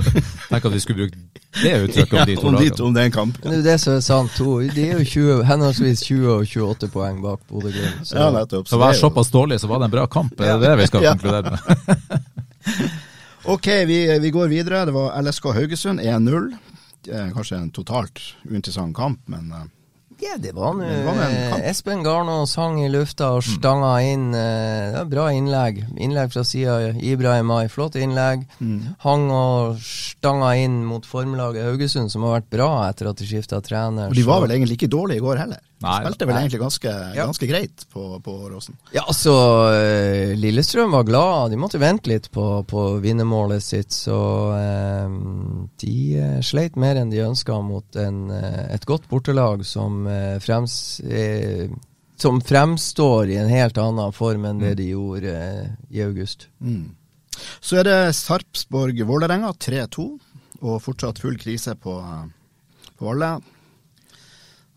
Tenk at vi skulle brukt det uttrykket om de to om, lagene. om det er en kamp. Men det er det som er sant. To, de er jo 20, henholdsvis 20 og 28 poeng bak Bodø-Glimt. så- Ja, nettopp. Så å være såpass dårlig, så var det en bra kamp. Det Er det vi skal konkludere med? Ok, vi, vi går videre. Det var LSK Haugesund 1-0. Eh, Kanskje en totalt uinteressant kamp, men eh, Ja, det var nå eh, Espen Garnås hang i lufta og stanga inn. eh, Det var bra innlegg. Innlegg fra sida Ibrahim Ai. Flott innlegg. Hang og stanga inn mot formlaget Haugesund, som har vært bra etter at de skifta trener. og de var vel egentlig ikke dårlige i går heller. Nei, Spilte vel nei. egentlig ganske, Ja. ganske greit på, på Åråsen. Ja, altså eh, Lillestrøm var glad. De måtte vente litt på, på vinnermålet sitt, så eh, de eh, sleit mer enn de ønska mot en, eh, et godt bortelag som, frems, eh, som fremstår i en helt annen form enn det de gjorde eh, i august. Så er det Sarpsborg-Vålerenga 3-2, og fortsatt full krise på, på Valle.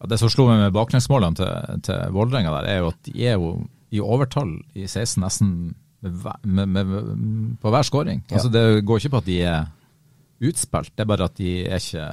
Det som slo meg med baklengsmålene til, til Vålerenga er jo at de er jo i overtall i 16 nesten med, med, med, på hver skåring. Ja. Altså, det går ikke på at de er utspilt, det er bare at de er ikke,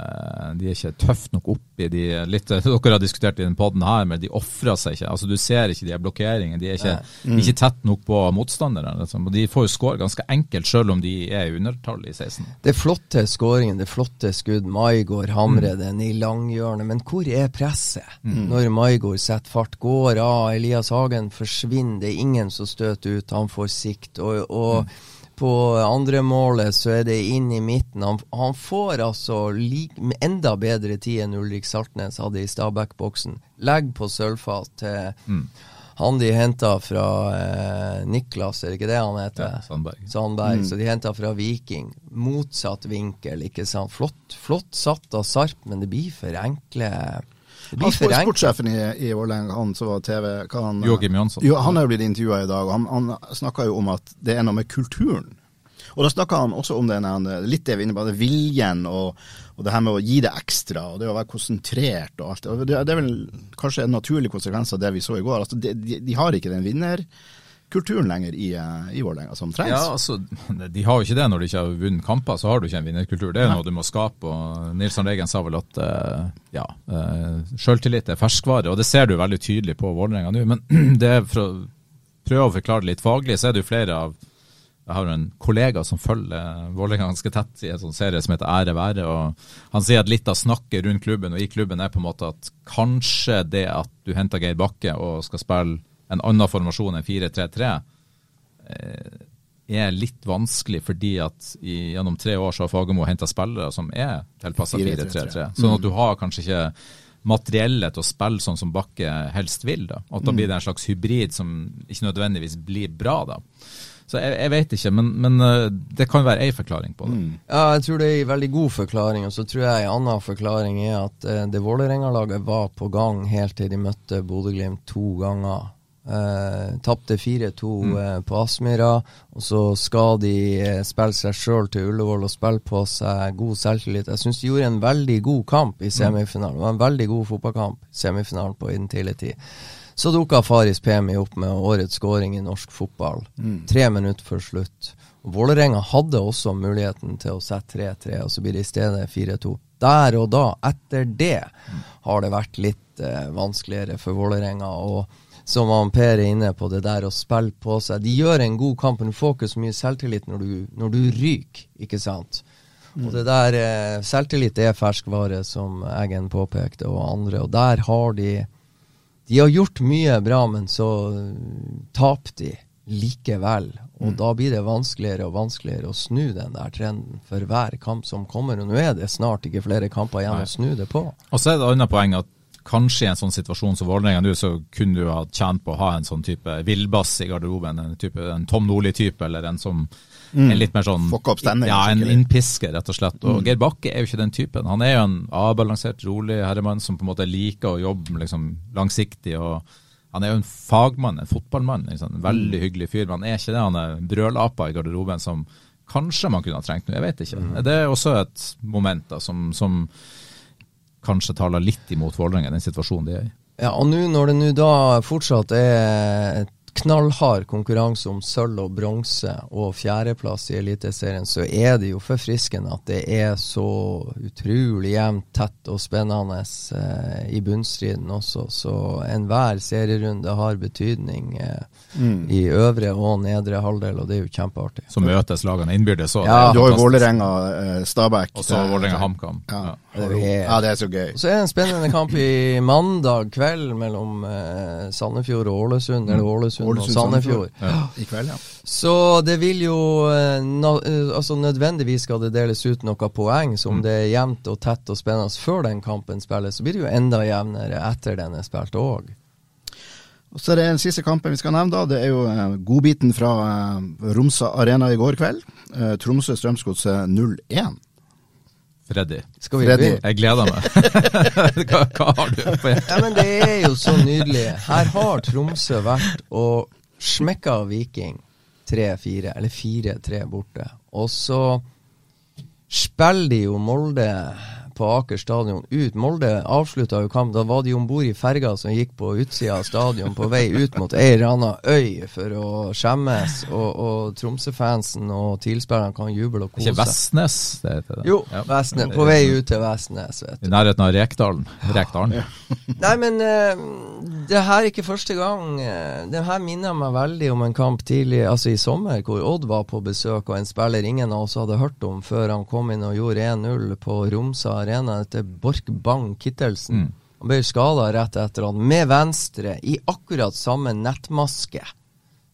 de er ikke tøft nok opp i de litt, Dere har diskutert i den poden her, men de ofrer seg ikke. altså Du ser ikke de blokkeringene. De er ikke, ikke tett nok på motstanderne. Liksom. Og de får jo score ganske enkelt, selv om de er i undertall i 16. Det er flotte skåringer, det er flotte skudd. Maigård hamrer den i langhjørnet. Men hvor er presset når Maigård setter fart? Går av, Elias Hagen forsvinner, det er ingen som støter ut, han får sikt. Og, og på andre målet så er det inn i midten. Han, han får altså like, enda bedre tid enn Ulrik Saltnes hadde i Stabæk-boksen. Legg på sølvfat til han de henta fra eh, Niklas, er det ikke det han heter? Ja, Sandberg. Sandberg, så de henta fra Viking. Motsatt vinkel, ikke sant. Flott, flott satt av Sarp, men det blir for enkle blir for spor- Sportssjefen i, i Vålerenga, han som var TV hva han, Joakim Jansson. Jo, han er jo blitt intervjua i dag, og han, han snakka jo om at det er noe med kulturen. Og da snakka han også om den, litt det vi innebar, inne på, viljen og, og det her med å gi det ekstra, og det å være konsentrert og alt. Og det, det er vel kanskje en naturlig konsekvens av det vi så i går. Altså, de, de, de har ikke den vinnerkulturen lenger i, eh, i Vålerenga som trengs. Ja, altså, De har jo ikke det når de ikke har vunnet kamper, så har du ikke en vinnerkultur. Det er Nei. noe du må skape. og Nilsson Arne Eggen sa vel at eh, ja, uh, selvtillit er ferskvare, og det ser du veldig tydelig på Vålerenga nå. Men det er for å prøve å forklare det litt faglig, så er det jo flere av jeg har jo en kollega som følger Vålerenga ganske tett i en sånn serie som heter Ære være. og Han sier at litt av snakket rundt klubben og i klubben er på en måte at kanskje det at du henter Geir Bakke og skal spille en annen formasjon enn 4-3-3, eh, er litt vanskelig fordi at i, gjennom tre år så har Fagermo henta spillere som er tilpassa 4-3-3. Sånn at du har kanskje ikke materiellet til å spille sånn som Bakke helst vil. da. At da blir det en slags hybrid som ikke nødvendigvis blir bra. da. Så jeg, jeg vet ikke, men, men eh, det kan være ei forklaring på det. Ja, jeg tror det er en veldig god forklaring, og så tror jeg en annen forklaring er at eh, det Vålerenga-laget var på gang helt til de møtte Bodø-Glimt to ganger. Eh, Tapte 4-2 eh, på Aspmyra, og så skal de eh, spille seg sjøl til Ullevål og spille på seg god selvtillit. Jeg syns de gjorde en veldig god kamp i semifinalen. Det var en veldig god fotballkamp i semifinalen på i den tidlige tid. Så dukka Faris Pemi opp med årets skåring i norsk fotball. Tre minutter før slutt. Vålerenga hadde også muligheten til å sette 3-3, og så blir det i stedet 4-2. Der og da, etter det, har det vært litt vanskeligere for Vålerenga. Og som Per er inne på, det der å spille på seg. De gjør en god kamp, men du får ikke så mye selvtillit når du, når du ryker, ikke sant. Og det der eh, Selvtillit er ferskvare, som Eggen påpekte, og andre. Og der har de De har gjort mye bra, men så uh, taper de likevel. Og da blir det vanskeligere og vanskeligere å snu den der trenden for hver kamp som kommer. Og nå er det snart ikke flere kamper igjen Nei. å snu det på. Og så er det et annet poeng at kanskje i en sånn situasjon som Vålerenga nå, så kunne du ha tjent på å ha en sånn type villbass i garderoben. En, type, en Tom Nordli-type, eller en som er litt mer sånn stemningen, Ja, en innpisker, rett og slett. Og Geir Bakke er jo ikke den typen. Han er jo en avbalansert, rolig herremann som på en måte liker å jobbe liksom, langsiktig. og han er jo en fagmann, en fotballmann. Liksom, en veldig hyggelig fyr. Men han er ikke det. Han er brølapa i garderoben som kanskje man kunne ha trengt nå. Jeg vet ikke. Det er også et moment da, som, som kanskje taler litt imot Vålerenga, den situasjonen de er i. Ja, og nå når det nå da fortsatt er knallhard konkurranse om sølv og bronse og fjerdeplass i Eliteserien, så er det jo forfriskende at det er så utrolig jevnt, tett og spennende eh, i bunnstriden også. Så enhver serierunde har betydning eh, i øvre og nedre halvdel, og det er jo kjempeartig. Så møtes lagene innbyrdes. òg? Ja, Du har jo. Vålerenga, eh, Stabæk Og så Vålerenga HamKam. Ja. Ja. Det er ja, det er så gøy. Og så er det en spennende kamp i mandag kveld mellom eh, Sandefjord og Ålesund. Eller Ålesund og Ålesund, Sandefjord. Ja, I kveld, ja. Så det vil jo eh, eh, Altså Nødvendigvis skal det deles ut noen poeng, så om det er jevnt og tett og spennende før den kampen spilles, så blir det jo enda jevnere etter den er spilt òg. Og så er det den siste kampen vi skal nevne, da. Det er jo eh, godbiten fra Romsa Arena i går kveld. Tromsø-Strømsgodset 0-1. Freddy. Freddy. Jeg gleder meg. hva, hva har du på hjertet? Ja, men det er jo så nydelig. Her har Tromsø vært og smekka Viking 3-4, eller 4-3 borte. Og så spiller de jo Molde på Aker stadion ut. Molde avslutta jo kamp. Da var de om bord i ferga som gikk på utsida av stadion på vei ut mot ei eller anna øy for å skjemmes. Og, og Tromsø-fansen og tilspillerne kan juble og kose. Ikke. Vestnes det heter det? Jo, Ja. Vestnes. På vei ut til Vestnes, vet du. I nærheten av Rekdalen. Rekdalen. Nei, men uh, det her er ikke første gang. eh, det her minner meg veldig om en kamp tidlig, altså i sommer, hvor Odd var på besøk, og en spiller ingen av oss hadde hørt om før han kom inn og gjorde 1-0 på Romsa Arena etter Borch Bang Kittelsen. Mm. Han ble skada rett etter han, med venstre, i akkurat samme nettmaske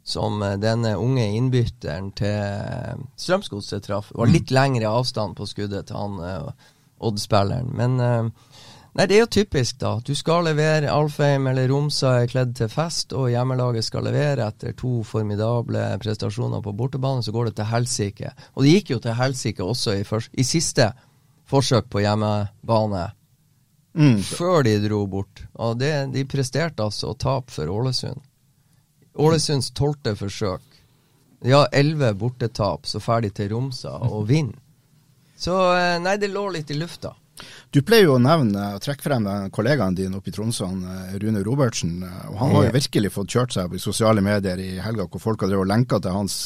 som eh, denne unge innbytteren til eh, Strømsgodset traff. Det var litt lengre avstand på skuddet til han eh, Odd-spilleren. Men Nei, det er jo typisk, da. Du skal levere. Alfheim eller Romsa er kledd til fest, og hjemmelaget skal levere etter to formidable prestasjoner på bortebane. Så går det til helsike. Og det gikk jo til helsike også i, først, i siste forsøk på hjemmebane. Mm. Før de dro bort. Og det, de presterte altså å tape for Ålesund. Ålesunds tolvte forsøk. De har elleve bortetap, så ferdig til Romsa og vinner. Så eh, nei, det lå litt i lufta. Du pleier jo å nevne og trekke frem den kollegaen din oppe i Tromsø, eh, Rune Robertsen. eh, og Han har jo virkelig fått kjørt seg på i sosiale medier i helga, hvor folk har drevet og lenka til hans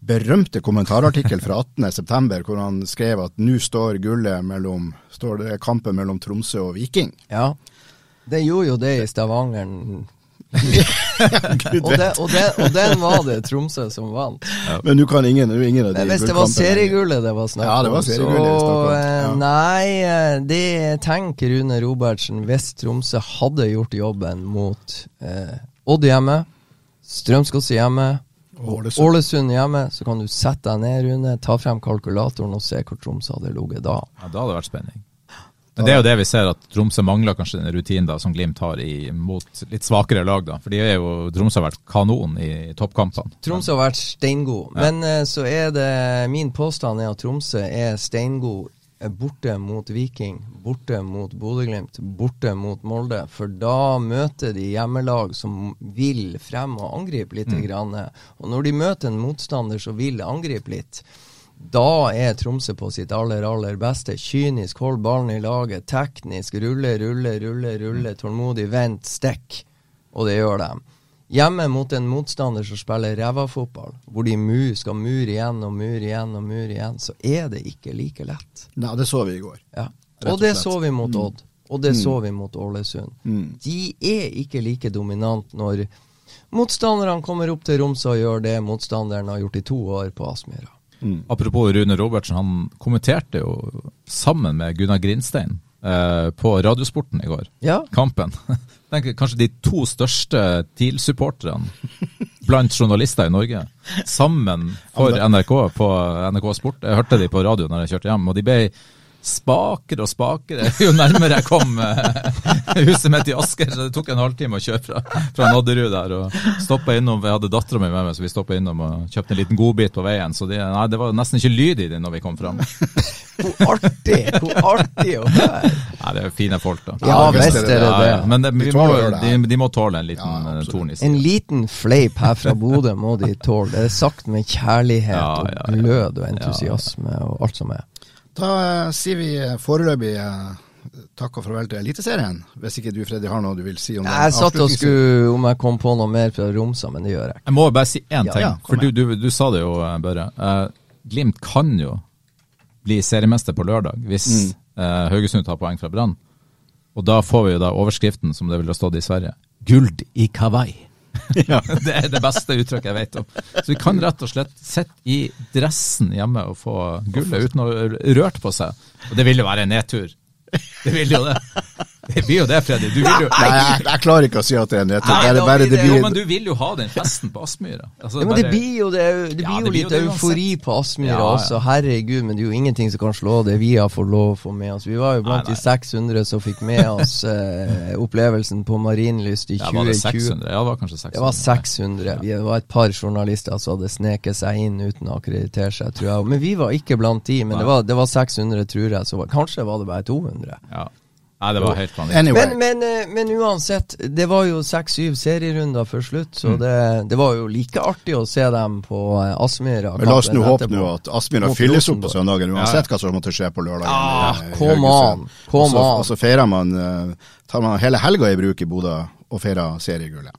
berømte kommentarartikkel fra 18.9, hvor han skrev at nå står gullet mellom står det kampen mellom Tromsø og Viking. Ja. Det gjorde jo det i Stavanger. Og, det, og, det, og den var det Tromsø som vant. Men du kan ingen, er ingen av de hvis det var seriegullet det var snakk om, Ja, det var seriegullet så eh, ja. Nei, eh, det tenker Rune Robertsen hvis Tromsø hadde gjort jobben mot eh, Odd hjemme, Strømsgodset hjemme, Ålesund. Ålesund hjemme, så kan du sette deg ned, Rune, ta frem kalkulatoren og se hvor Tromsø hadde ligget da. Ja, da hadde det vært spenning. Men det er jo det vi ser, at Tromsø mangler kanskje den rutinen da, som Glimt har i, mot litt svakere lag. da. For de er jo, Tromsø har vært kanon i toppkampene. Tromsø har vært steingod, men eh, så er det Min påstand er at Tromsø er steingod borte mot Viking, borte mot Bodø-Glimt, borte mot Molde. For da møter de hjemmelag som vil frem og angripe litt. Grann. Og når de møter en motstander som vil angripe litt, da er Tromsø på sitt aller, aller beste. Kynisk, hold ballen i laget. Teknisk, rulle, rulle, rulle, rulle. Tålmodig, vent, stikk. Og det gjør de. Hjemme mot en motstander som spiller ræva-fotball, hvor de mu, skal mure igjen og mure igjen og mure igjen, så er det ikke like lett. Nei, det så vi i går. Ja. Og Og det så vi mot Odd. Og det så vi mot Ålesund. Mm. De er ikke like dominant når motstanderne kommer opp til Romsø og gjør det motstanderen har gjort i to år på Aspmyra. Apropos Rune Robertsen, han kommenterte jo sammen med Gunnar Grinstein eh, på Radiosporten i går. Ja. Kampen. Tenk, kanskje de to største TIL-supporterne blant journalister i Norge. Sammen for NRK på NRK Sport. Jeg hørte de på radio når jeg kjørte hjem, og de ble spakere og spakere jo nærmere jeg kom eh, huset mitt i Asker. Så det tok en halvtime å kjøre fra, fra Nodderud der. og innom, Jeg hadde dattera mi med meg, så vi stoppa innom og kjøpte en liten godbit på veien. Så de, nei, det var nesten ikke lyd i det når vi kom fram. Hvor artig! Hvor artig å høre! Nei, det er fine folk, da. Ja, visst er det det. ja. Men det, De vi må, de, de må tåle en liten Ja, ja, torn i En liten fleip her fra Bodø må de tåle. Det er sagt med kjærlighet Ja, og glød og entusiasme og alt som er. Da eh, sier vi eh, foreløpig eh, takk og farvel til Eliteserien. Hvis ikke du, Freddy, har noe du vil si om det. Jeg satt og skulle om jeg kom på noe mer fra Romsa, men det gjør jeg ikke. Jeg må bare si én ting, ja, ja, for du, du, du sa det jo, Børre. Eh, Glimt kan jo bli seriemester på lørdag hvis Mm. eh, Haugesund tar poeng fra Brann. Og da får vi jo da overskriften, som det ville stått i Sverige. Guld i Kawai. det er det beste uttrykket jeg vet om. Så vi kan rett og slett sitte i dressen hjemme og få gullet uten å rørt på seg. Og det vil jo være en nedtur. Det vil jo det. Det blir jo det, Freddy. Du vil jo Nei, jeg, jeg klarer ikke å si at det er en nedtur. Nei, Det er bare blir det det- Jo, men du vil jo ha den festen på Aspmyra. Altså, Ja, men det blir jo, det, det Ja, blir det jo blir litt jo det eufori uansett. på Aspmyra Ja, ja. også. Herregud, men det er jo ingenting som kan slå det vi har fått lov å få med oss. Vi var jo blant Nei, nei. de 600 som fikk med oss eh, opplevelsen på Marienlyst i ja, var det 2020. 600? Ja, det var kanskje 600. Det var 600. Vi var et par journalister som hadde sneket seg inn uten å akkreditere seg, tror jeg. Men vi var ikke blant de. Men det var, det var 600, tror jeg. Så var, kanskje var det bare 200. Ja. Nei, det var helt vanlig. Anyway. Men, men, eh, men uansett, det var jo seks-syv serierunder før slutt, så det, det var jo like artig å se dem på eh, Aspmyra. Men la oss nå håpe nå at Aspmyra fylles opp på søndagen, Ja, ja. uansett hva som måtte skje på lørdag. Ah, kom an, kom så, og så feirer man, eh, tar man hele helga i bruk i Bodø og feirer seriegullet.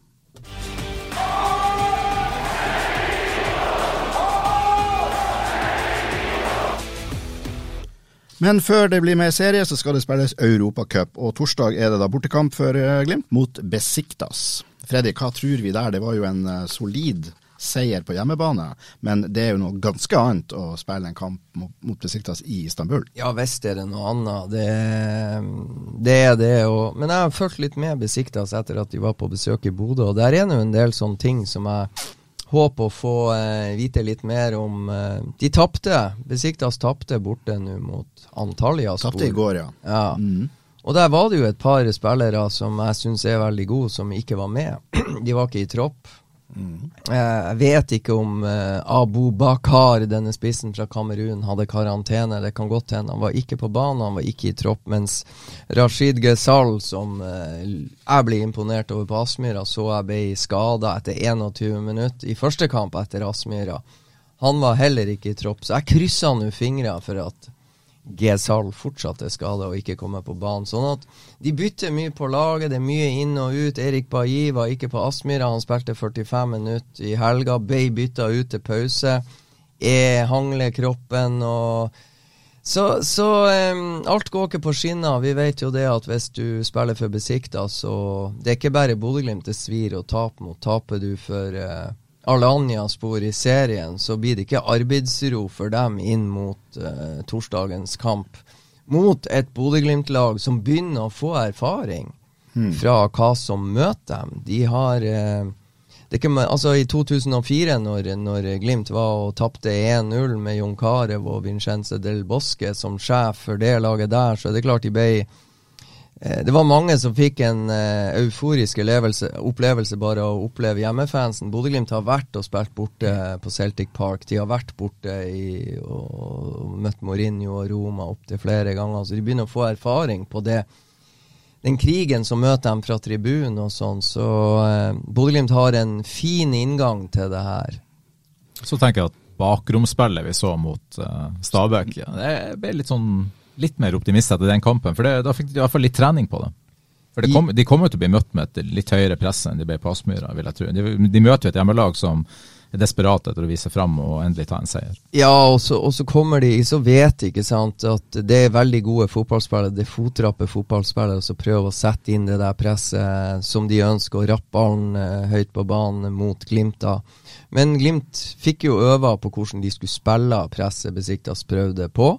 Men før det blir mer serie, så skal det spilles Europacup, og torsdag er det da bortekamp for eh, Glimt mot Besiktas. Freddy, hva tror vi der? Det var jo en eh, solid seier på hjemmebane, men det er jo noe ganske annet å spille en kamp mot, Besiktas i Istanbul. Ja visst er det noe annet. Det, det er det. Og, men jeg har fulgt litt med Besiktas etter at de var på besøk i Bodø, og der er nå en del sånne ting som jeg håper å få eh, vite litt mer om. Eh, de tapte. Besiktas tapte borte nå mot Antalya. Tapte i går, ja. Ja. Mm. Og der var det jo et par spillere som jeg syns er veldig gode, som ikke var med. De var ikke i tropp. Eh, Jeg vet ikke om eh, Abu Bakar, denne spissen fra Kamerun, hadde karantene. Det kan godt hende. Han var ikke på banen, han var ikke i tropp. Mens Rashid Gesal, som eh, jeg ble imponert over på Aspmyra, så jeg ble skada etter 21 minutter i første kamp etter Aspmyra. Han var heller ikke i tropp, så jeg kryssa nå fingra for at Ghezal fortsatt er skada og ikke kommer på banen. Sånn at de bytter mye på laget, det er mye inn og ut. Erik Bailly var ikke på Aspmyra, han spilte 45 minutter i helga. Ble bytta ut til pause. Jeg hangler kroppen og Så, så um, alt går ikke på skinner. Vi vet jo det at hvis du spiller for Besikta, så Det er ikke bare Bodø-Glimt det svir å tape mot. Taper du for uh, Alanya-spor i serien, så blir det ikke arbeidsro for dem inn mot uh, torsdagens kamp. Mot et Bodø-Glimt-lag som begynner å få erfaring fra hva som møter dem. De har uh, det ikke, altså I 2004, når, når Glimt var og tapte 1-0 med Jon Carew og Vincenze Del Bosque som sjef for det laget der, så er det klart de ble Det var mange som fikk en eh, euforisk elevelse, opplevelse bare å oppleve hjemmefansen. Bodø-Glimt har vært og spilt borte på Celtic Park. De har vært borte i, og, møtt Mourinho og Roma opptil flere ganger. Så de begynner å få erfaring på det. Den krigen som møter dem fra tribunen og sånn. Så eh, Bodø-Glimt har en fin inngang til det her. Så tenker jeg at bakromspillet vi så mot eh, Stabæk, det ble litt sånn litt mer optimist etter den kampen. For det, da fikk de i hvert fall litt trening på det. For det kom, De kommer jo til å bli møtt med et litt høyere press enn de ble på Aspmyra, vil jeg tro. De, de møter jo et hjemmelag som er desperat etter å vise fram og endelig ta en seier. Ja, og så, og så kommer de, så vet de ikke sant, at det er veldig gode fotballspillere, det er fotrappe fotballspillere som prøver å sette inn det der presset som de ønsker, og rappe ballen eh, høyt på banen mot Glimt. da. Men Glimt fikk jo øve på hvordan de skulle spille presset Besiktas prøvde på,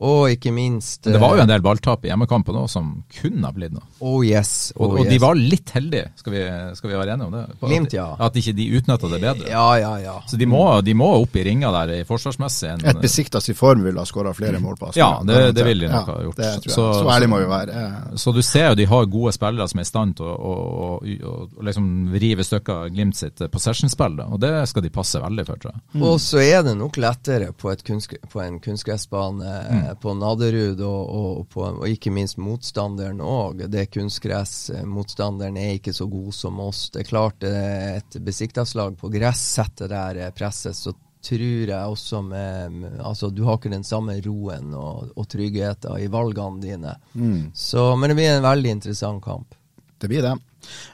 og ikke minst Men det var jo eh, en del balltap i hjemmekampen òg som kunne ha blitt noe. Oh yes. Og, oh og de yes. var litt heldige, skal vi, skal vi være enige om det? På Glimt, ja. At ikke de utnytta det bedre. Ja, ja, ja. Så de må, de må opp i ringa der i forsvarsmessig. En, Et besikta i form ville ha skåra flere mål på Ja, det- det vil de nok ha gjort. Det så. Så- Så, ærlig må vi være. Så du ser jo de har gode spillere som er i stand til å, å, å, å, å liksom rive stykker Glimt sitt possession-spill, og det skal de passe veldig for, tror jeg. Og så er det nok lettere på, et kunstgre- på en kunstgressbane Mm. Eh, på Nadderud, og, og, på, og ikke minst motstanderen òg. Det er kunstgress. Motstanderen er ikke så god som oss. Det er klart eh, et besiktaslag på gress setter der eh, presset, så tror jeg også med, med Altså, du har ikke den samme roen og, og tryggheten i valgene dine. Mm. Så, men det blir en veldig interessant kamp. Det blir det.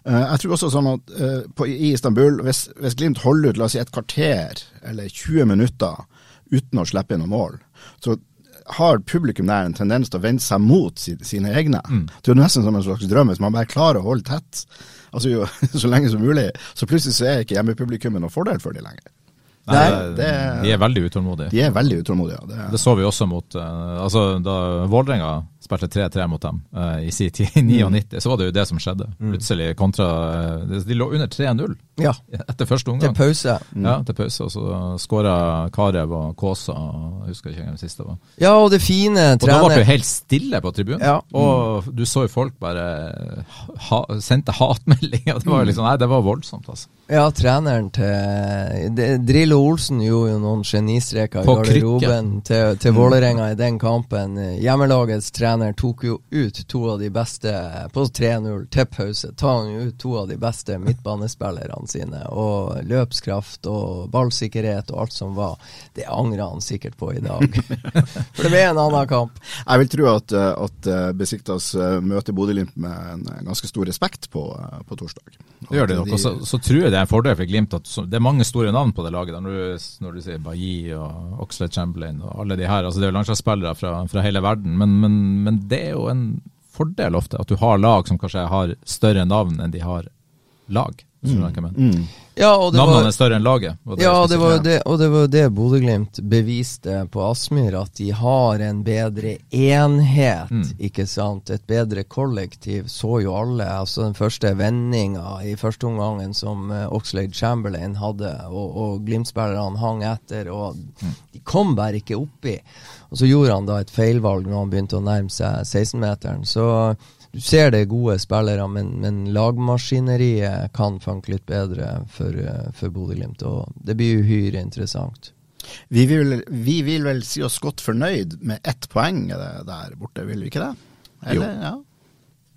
Uh, jeg tror også sånn at uh, på, i Istanbul, hvis, hvis Glimt holder ut la oss si et kvarter eller 20 minutter uten å slippe inn noen mål, så har publikum der en tendens til å vende seg mot si, sine egne. Det er jo nesten som en slags drøm hvis man bare klarer å holde tett altså jo, så lenge som mulig. Så plutselig så er ikke hjemmepublikummet noen fordel for dem lenger. Nei, det, det- de er veldig utålmodige. De er veldig utålmodige. Det, Det så vi også mot eh, altså Da Vålerenga spilte 3-3 mot dem uh, i sin tid, i 99, så var det jo det som skjedde. Mm. Plutselig kontra eh, De lå under 3-0 Ja, etter første omgang. til pause. pause. Ja, til pause, og så skåra Karev og Kaasa, jeg husker ikke hvem siste var. Ja, og det fine Og da ble det helt stille på tribunen. Ja. Og du så jo folk bare ha, sendte hatmeldinger. Det var jo liksom, nei, det var voldsomt, altså. Ja, treneren til det, Drillo Olsen gjorde jo noen genistreker i garderoben til, til Vålerenga i den kampen. Hjemmelagets trener tok jo ut to av de beste på 3-0 til pause. Ta han jo ut to av de beste midtbanespillerne sine. Og løpskraft og ballsikkerhet og alt som var. Det angrer han sikkert på i dag. For det ble en annen kamp. Jeg vil tro at, at Besiktas eh, møter Bodø-Glimt med en ganske stor respekt på, eh, på torsdag. Det gjør de nok. Og så, så tror jeg det er en fordel for Glimt at det er mange store navn på det laget. Når du, når du sier Bailly og Oxlade Chamberlain og alle de her. altså Det er jo landslagsspillere fra, fra hele verden. Men, men, men det er jo en fordel ofte at du har lag som kanskje har større navn enn de har lag. Mm. du Ja, Navnene var, er større enn laget. Det ja, det var det, og det var jo det Bodø-Glimt beviste på Aspmyr, at de har en bedre enhet, Mm. ikke sant? Et bedre kollektiv, så jo alle. Altså den første vendinga i første omgangen som uh, Oxlade Chamberlain hadde, og, og Glimt-spillerne hang etter, og Mm. de kom bare ikke oppi. Og så gjorde han da et feilvalg når han begynte å nærme seg 16-meteren. Så du ser det er gode spillere, men, men lagmaskineriet kan funke litt bedre for, eh, for Bodø-Glimt. Og det blir uhyre interessant. Vi vil, vi vil vel si oss godt fornøyd med ett poeng er der borte, vil vi ikke det? Eller, ja.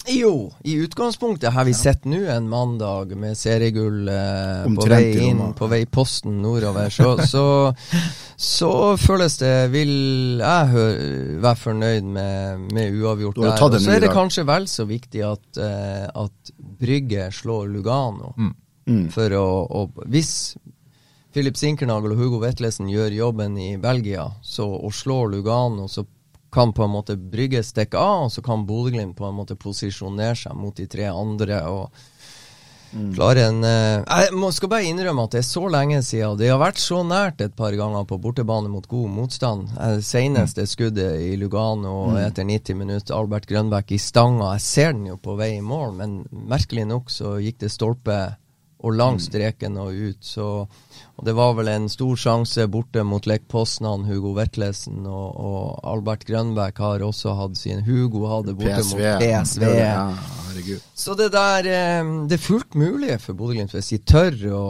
Jo, i utgangspunktet har vi sett nå en mandag med seriegull eh, på vei inn, på vei posten nordover. Så, så, så føles det Vil jeg være fornøyd med, med uavgjort der. Og så er det kanskje vel så viktig at, eh, at Brygge slår Lugano. Mm. Mm. For å, å Hvis Philip Sinkernagel og Hugo Vetlesen gjør jobben i Belgia, så og slår Lugano, så kan på en måte Brygge stikke av, og så kan Bodø-Glimt på en måte posisjonere seg mot de tre andre. og klare en eh, Jeg må, skal bare innrømme at det er så lenge siden. Det har vært så nært et par ganger på bortebane mot god motstand. Eh, Senest det skuddet i Lugano etter 90 minutter. Albert Grønbæk i stanga. Jeg ser den jo på vei i mål, men merkelig nok så gikk det stolpe og langs streken og ut. Så, og det var vel en stor sjanse borte mot Lech Poznan, Hugo Vetlesen, og, og Albert Grønbæk har også hatt sin Hugo hadde borte PSV. mot PSV. Ja. Så det der eh, Det er fullt mulig for Bodø-Glimt hvis de tør å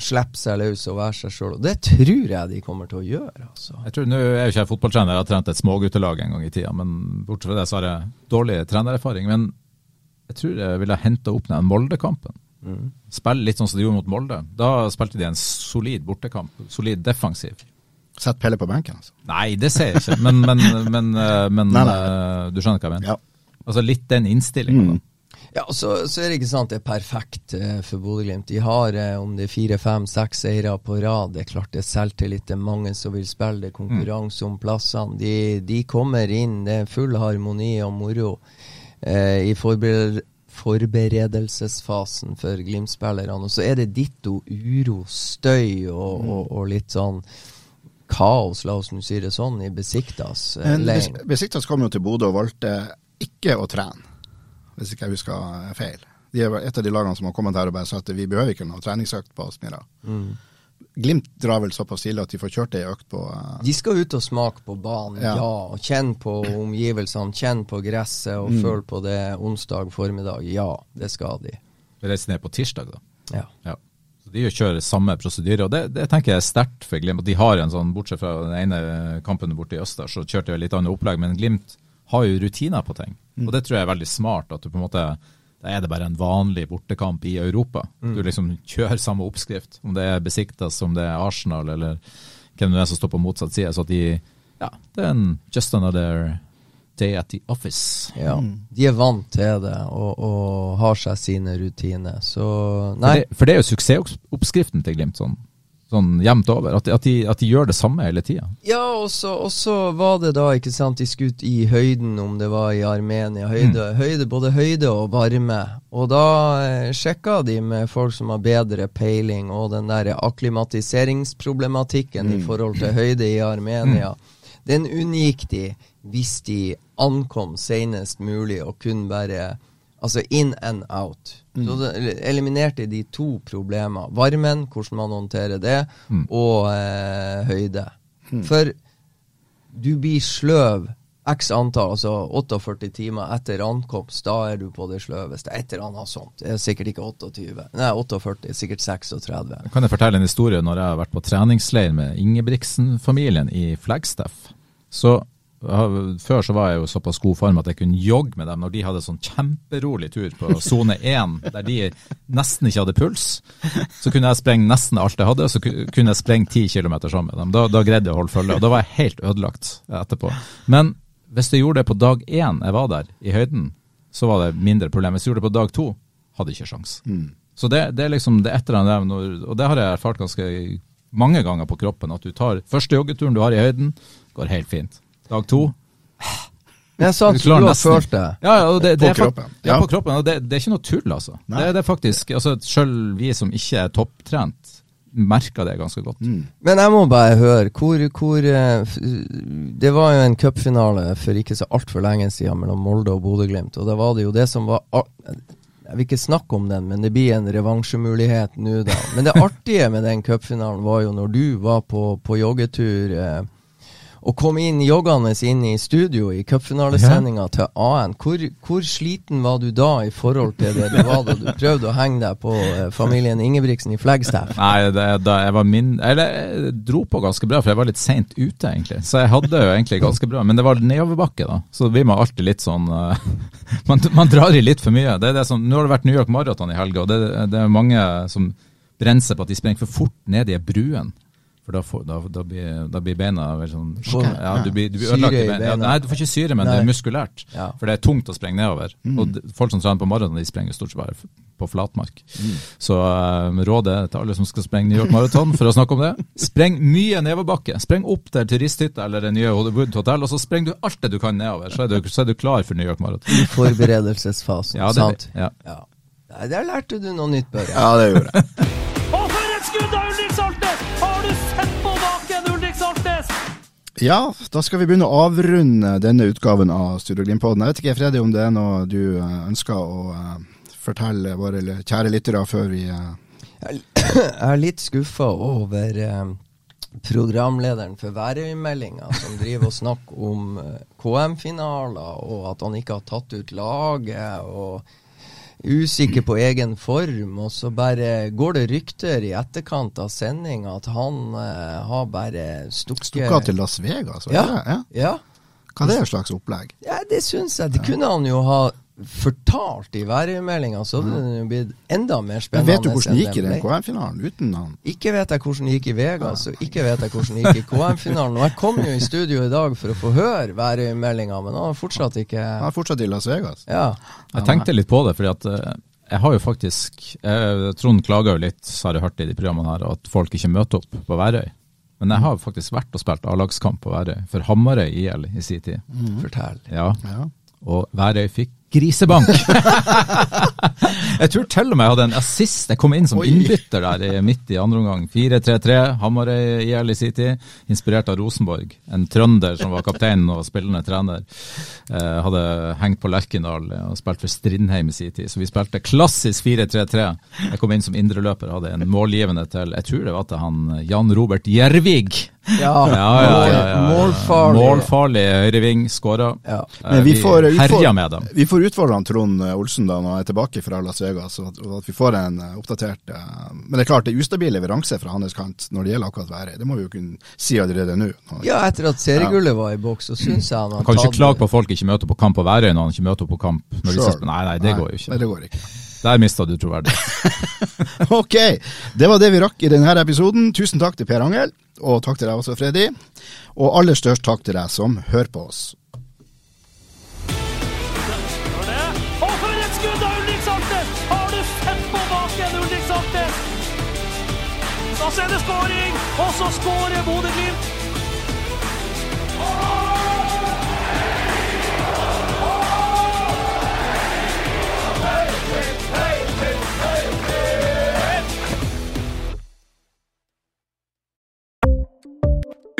slippe seg løs og være seg sjøl. Og det tror jeg de kommer til å gjøre. Altså. Jeg tror, Nå er jo ikke jeg fotballtrener, jeg har trent et småguttelag en gang i tida. Men bortsett fra det så har jeg dårlig trenererfaring. Men jeg tror jeg ville henta opp den Molde-kampen. Spille litt sånn som de gjorde mot Molde. Da spilte de en solid bortekamp. Solid defensiv. Sett Pelle på benken, altså. Nei, det ser jeg ikke, men, men, men, eh, men Nei, nei. eh, du skjønner hva jeg mener? Ja. Altså litt den innstillinga. Mm. Ja, og så, så er det ikke sant det er perfekt eh, for Bodø-Glimt. De har eh, om det er fire, fem, seks seire på rad. Det er klart det er selvtillit. Det er mange som vil spille. Det er konkurranse om plassene. De, de kommer inn. Det er full harmoni og moro eh, i forbered forberedelsesfasen for Glimt-spillerne. Og så er det ditto uro, støy og, Mm. og, og litt sånn kaos, la oss nå si det sånn, i Besiktas eh. Bes- Besiktas kom jo til Bodø og valgte ikke å trene, hvis ikke jeg husker feil. De er et av de lagene som har kommet her og bare sagt at vi behøver ikke noe treningsøkt på Aspmyra. Mm. Glimt drar vel såpass ille at de får kjørt ei økt på uh... De skal ut og smake på banen, ja. Ja. og kjenne på omgivelsene, kjenne på gresset og føle på det onsdag formiddag. Ja, det skal de. Reise ned på tirsdag, da. Ja. Ja. Så De kjører samme prosedyre, og det, det tenker jeg er sterkt for Glimt. De har en sånn, Bortsett fra den ene kampen borte i Øster, så kjørte de litt annet opplegg, men Glimt har jo rutiner på ting. Og det tror jeg er veldig smart. at du på en måte Da er det bare en vanlig bortekamp i Europa. Du liksom kjører samme oppskrift, om det er Besiktas, om det er Arsenal eller hvem det er som står på motsatt side. Så at de Ja, det er en just another day at the office. ja. De er vant til det og, og har seg sine rutiner. Så For det, for det er jo suksessoppskriften til Glimt, sånn, sånn jevnt over. At, de- at, de, at de gjør det samme hele tida. Ja, og så, og så var det da, ikke sant, de skutt i høyden, om det var i Armenia. Høyde, høyde både høyde og varme. Og da eh, sjekka de med folk som har bedre peiling, og den der akklimatiseringsproblematikken i forhold til høyde i Armenia. Den unngikk de hvis de ankom senest mulig og kunne bare Altså in and out. Så det eliminerte de to problemer. Varmen, hvordan man håndterer det, og eh, høyde. For du blir sløv x antall, altså 48 timer etter ankomst. Da er du på det sløveste. Et eller annet sånt. Det er sikkert ikke 28. Nei, 48, sikkert 36. Kan jeg fortelle en historie når jeg har vært på treningsleir med Ingebrigtsen-familien i Flagstaff? Så Før så var jeg jo såpass god form at jeg kunne jogge med dem når de hadde sånn kjemperolig tur på sone 1, der de nesten ikke hadde puls. Så kunne jeg sprenge nesten alt jeg hadde, og så kunne jeg sprenge 10 km sammen med dem. Da, da greide jeg å holde følge, og da var jeg helt ødelagt etterpå. Men hvis jeg gjorde det på dag én jeg var der, i høyden, så var det mindre problem. Hvis jeg gjorde det på dag to, hadde jeg ikke sjans. Så det, det er liksom det et eller annet og det har jeg erfart ganske mange ganger på kroppen, at du tar første joggeturen du har i høyden, går helt fint. Dag to jeg sa at Du du har følt det. Ja, ja, og det, det På er kroppen. Ja, Ja. på kroppen. Og det, det er ikke noe tull, altså. Det, det er faktisk, altså Selv vi som ikke er topptrent, merker det ganske godt. Men jeg må bare høre, hvor, hvor eh, Det var jo en cupfinale for ikke så altfor lenge siden mellom Molde og Bodø-Glimt, og da var det jo det som var Jeg vil ikke snakke om den, men det blir en revansjemulighet nå, da. Men det artige med den cupfinalen var jo når du var på, på joggetur eh, og kom inn joggende inn i studio i cupfinalesendinga til AN. Hvor, hvor sliten var du da i forhold til det du var da du prøvde å henge deg på eh, familien Ingebrigtsen i Flagstaff? Nei, det, da jeg var min Eller jeg dro på ganske bra, for jeg var litt seint ute, egentlig. Så jeg hadde jo egentlig ganske bra. Men det var nedoverbakke, da. Så vi må alltid litt sånn uh, man, man drar i litt for mye. Det er det som, nå har det vært New York Marathon i helga, og det, det er mange som brenner seg på at de springer for fort ned i bruen. For da, får, da, da, blir, da blir beina veldig sånn Ja, du blir, du blir Syre ødelagt i beina. Ja, nei, du får ikke syre, men det er muskulært. Ja. For det er tungt å sprenge nedover. Og folk som trener på maraton, de sprenger stort sett bare på flatmark. Så um, rådet til alle som skal sprenge New York Maraton, for å snakke om det, spreng mye nedoverbakke. Spreng opp til turisthytta eller det nye Hollywood Hotel, og så sprenger du alt det du kan nedover. Så er du, så er du klar for New York Maraton. I forberedelsesfasen, Ja, det, sant? ja. Ja. Nei, Der lærte du noe nytt, Børre. Ja, det gjorde jeg. Ja, da skal vi begynne å avrunde denne utgaven av Studio Glimt-podden. Jeg vet ikke, Freddy, om det er noe du eh, ønsker å eh, fortelle våre kjære lyttere før vi eh, Jeg er litt skuffa over programlederen for Værøy-meldinga, som driver og snakker om KM-finaler, og at han ikke har tatt ut laget, og usikker på egen form. Og så bare går det rykter i etterkant av sendinga at han uh, har bare stukket Stukket av til Las Vegas? Ja, Ja. Ja. Hva er det slags opplegg? Ja, det syns jeg. Det kunne han jo ha fortalt i værmeldinga, så hadde det jo blitt enda mer Men spennende. vet du hvordan det gikk i den. KM-finalen uten han? Ikke vet jeg hvordan det gikk i Vegas, og ikke vet jeg hvordan det gikk i KM-finalen. Og jeg kom jo i studio i dag for å få høre værmeldinga, men han har fortsatt ikke Han er fortsatt i Las Vegas. Ja. Jeg tenkte litt på det, fordi at eh, jeg har jo faktisk eh, Trond klager jo litt, så har jeg hørt i de programmene her, at folk ikke møter opp på Værøy. Men jeg har faktisk vært og spilt A-lagskamp på Værøy, for Hamarøy IL i sin tid. Fortell. Ja, Ja. og Værøy fikk grisebank. jeg tror til og med jeg hadde en assist. Jeg kom inn som Oi. innbytter der midt i andre omgang. 4-3-3, Hamarøy IL i sin tid, inspirert av Rosenborg. En trønder som var kaptein og spillende trener. Eh, hadde hengt på Lerkendal og spilt for Strindheim i sin tid. Så vi spilte klassisk 4-3-3. Jeg kom inn som indreløper, hadde en målgivende til Jeg tror det var til han Jan Robert Gjervig. Ja, Ja, ja, ja, ja, ja. målfarlig. Målfarlig høyreving, skåra. Ja. Eh, Men vi får, herja med dem. vi får utfordre Trond Olsen da når han er tilbake fra Las Vegas, og at, vi får en eh, oppdatert eh, Men det er klart, det er ustabil leveranse fra hans kant når det gjelder akkurat været. Det må vi jo kunne si allerede nå. Ja, etter at seriegullet var i boks, så syns jeg han har Han kan ikke klage på at folk ikke møter på kamp på Værøy når han ikke møter på kamp. Når de ses på nei, nei, det går jo Nei, ikke. det går ikke. Der mista du troverdighet. Ok, det var det vi rakk i denne episoden. Tusen takk til Per Angel, og takk til deg også, Freddy. Og aller størst takk til deg som hører på oss. Og for ser det skåring, og så skårer Bodø-Glimt.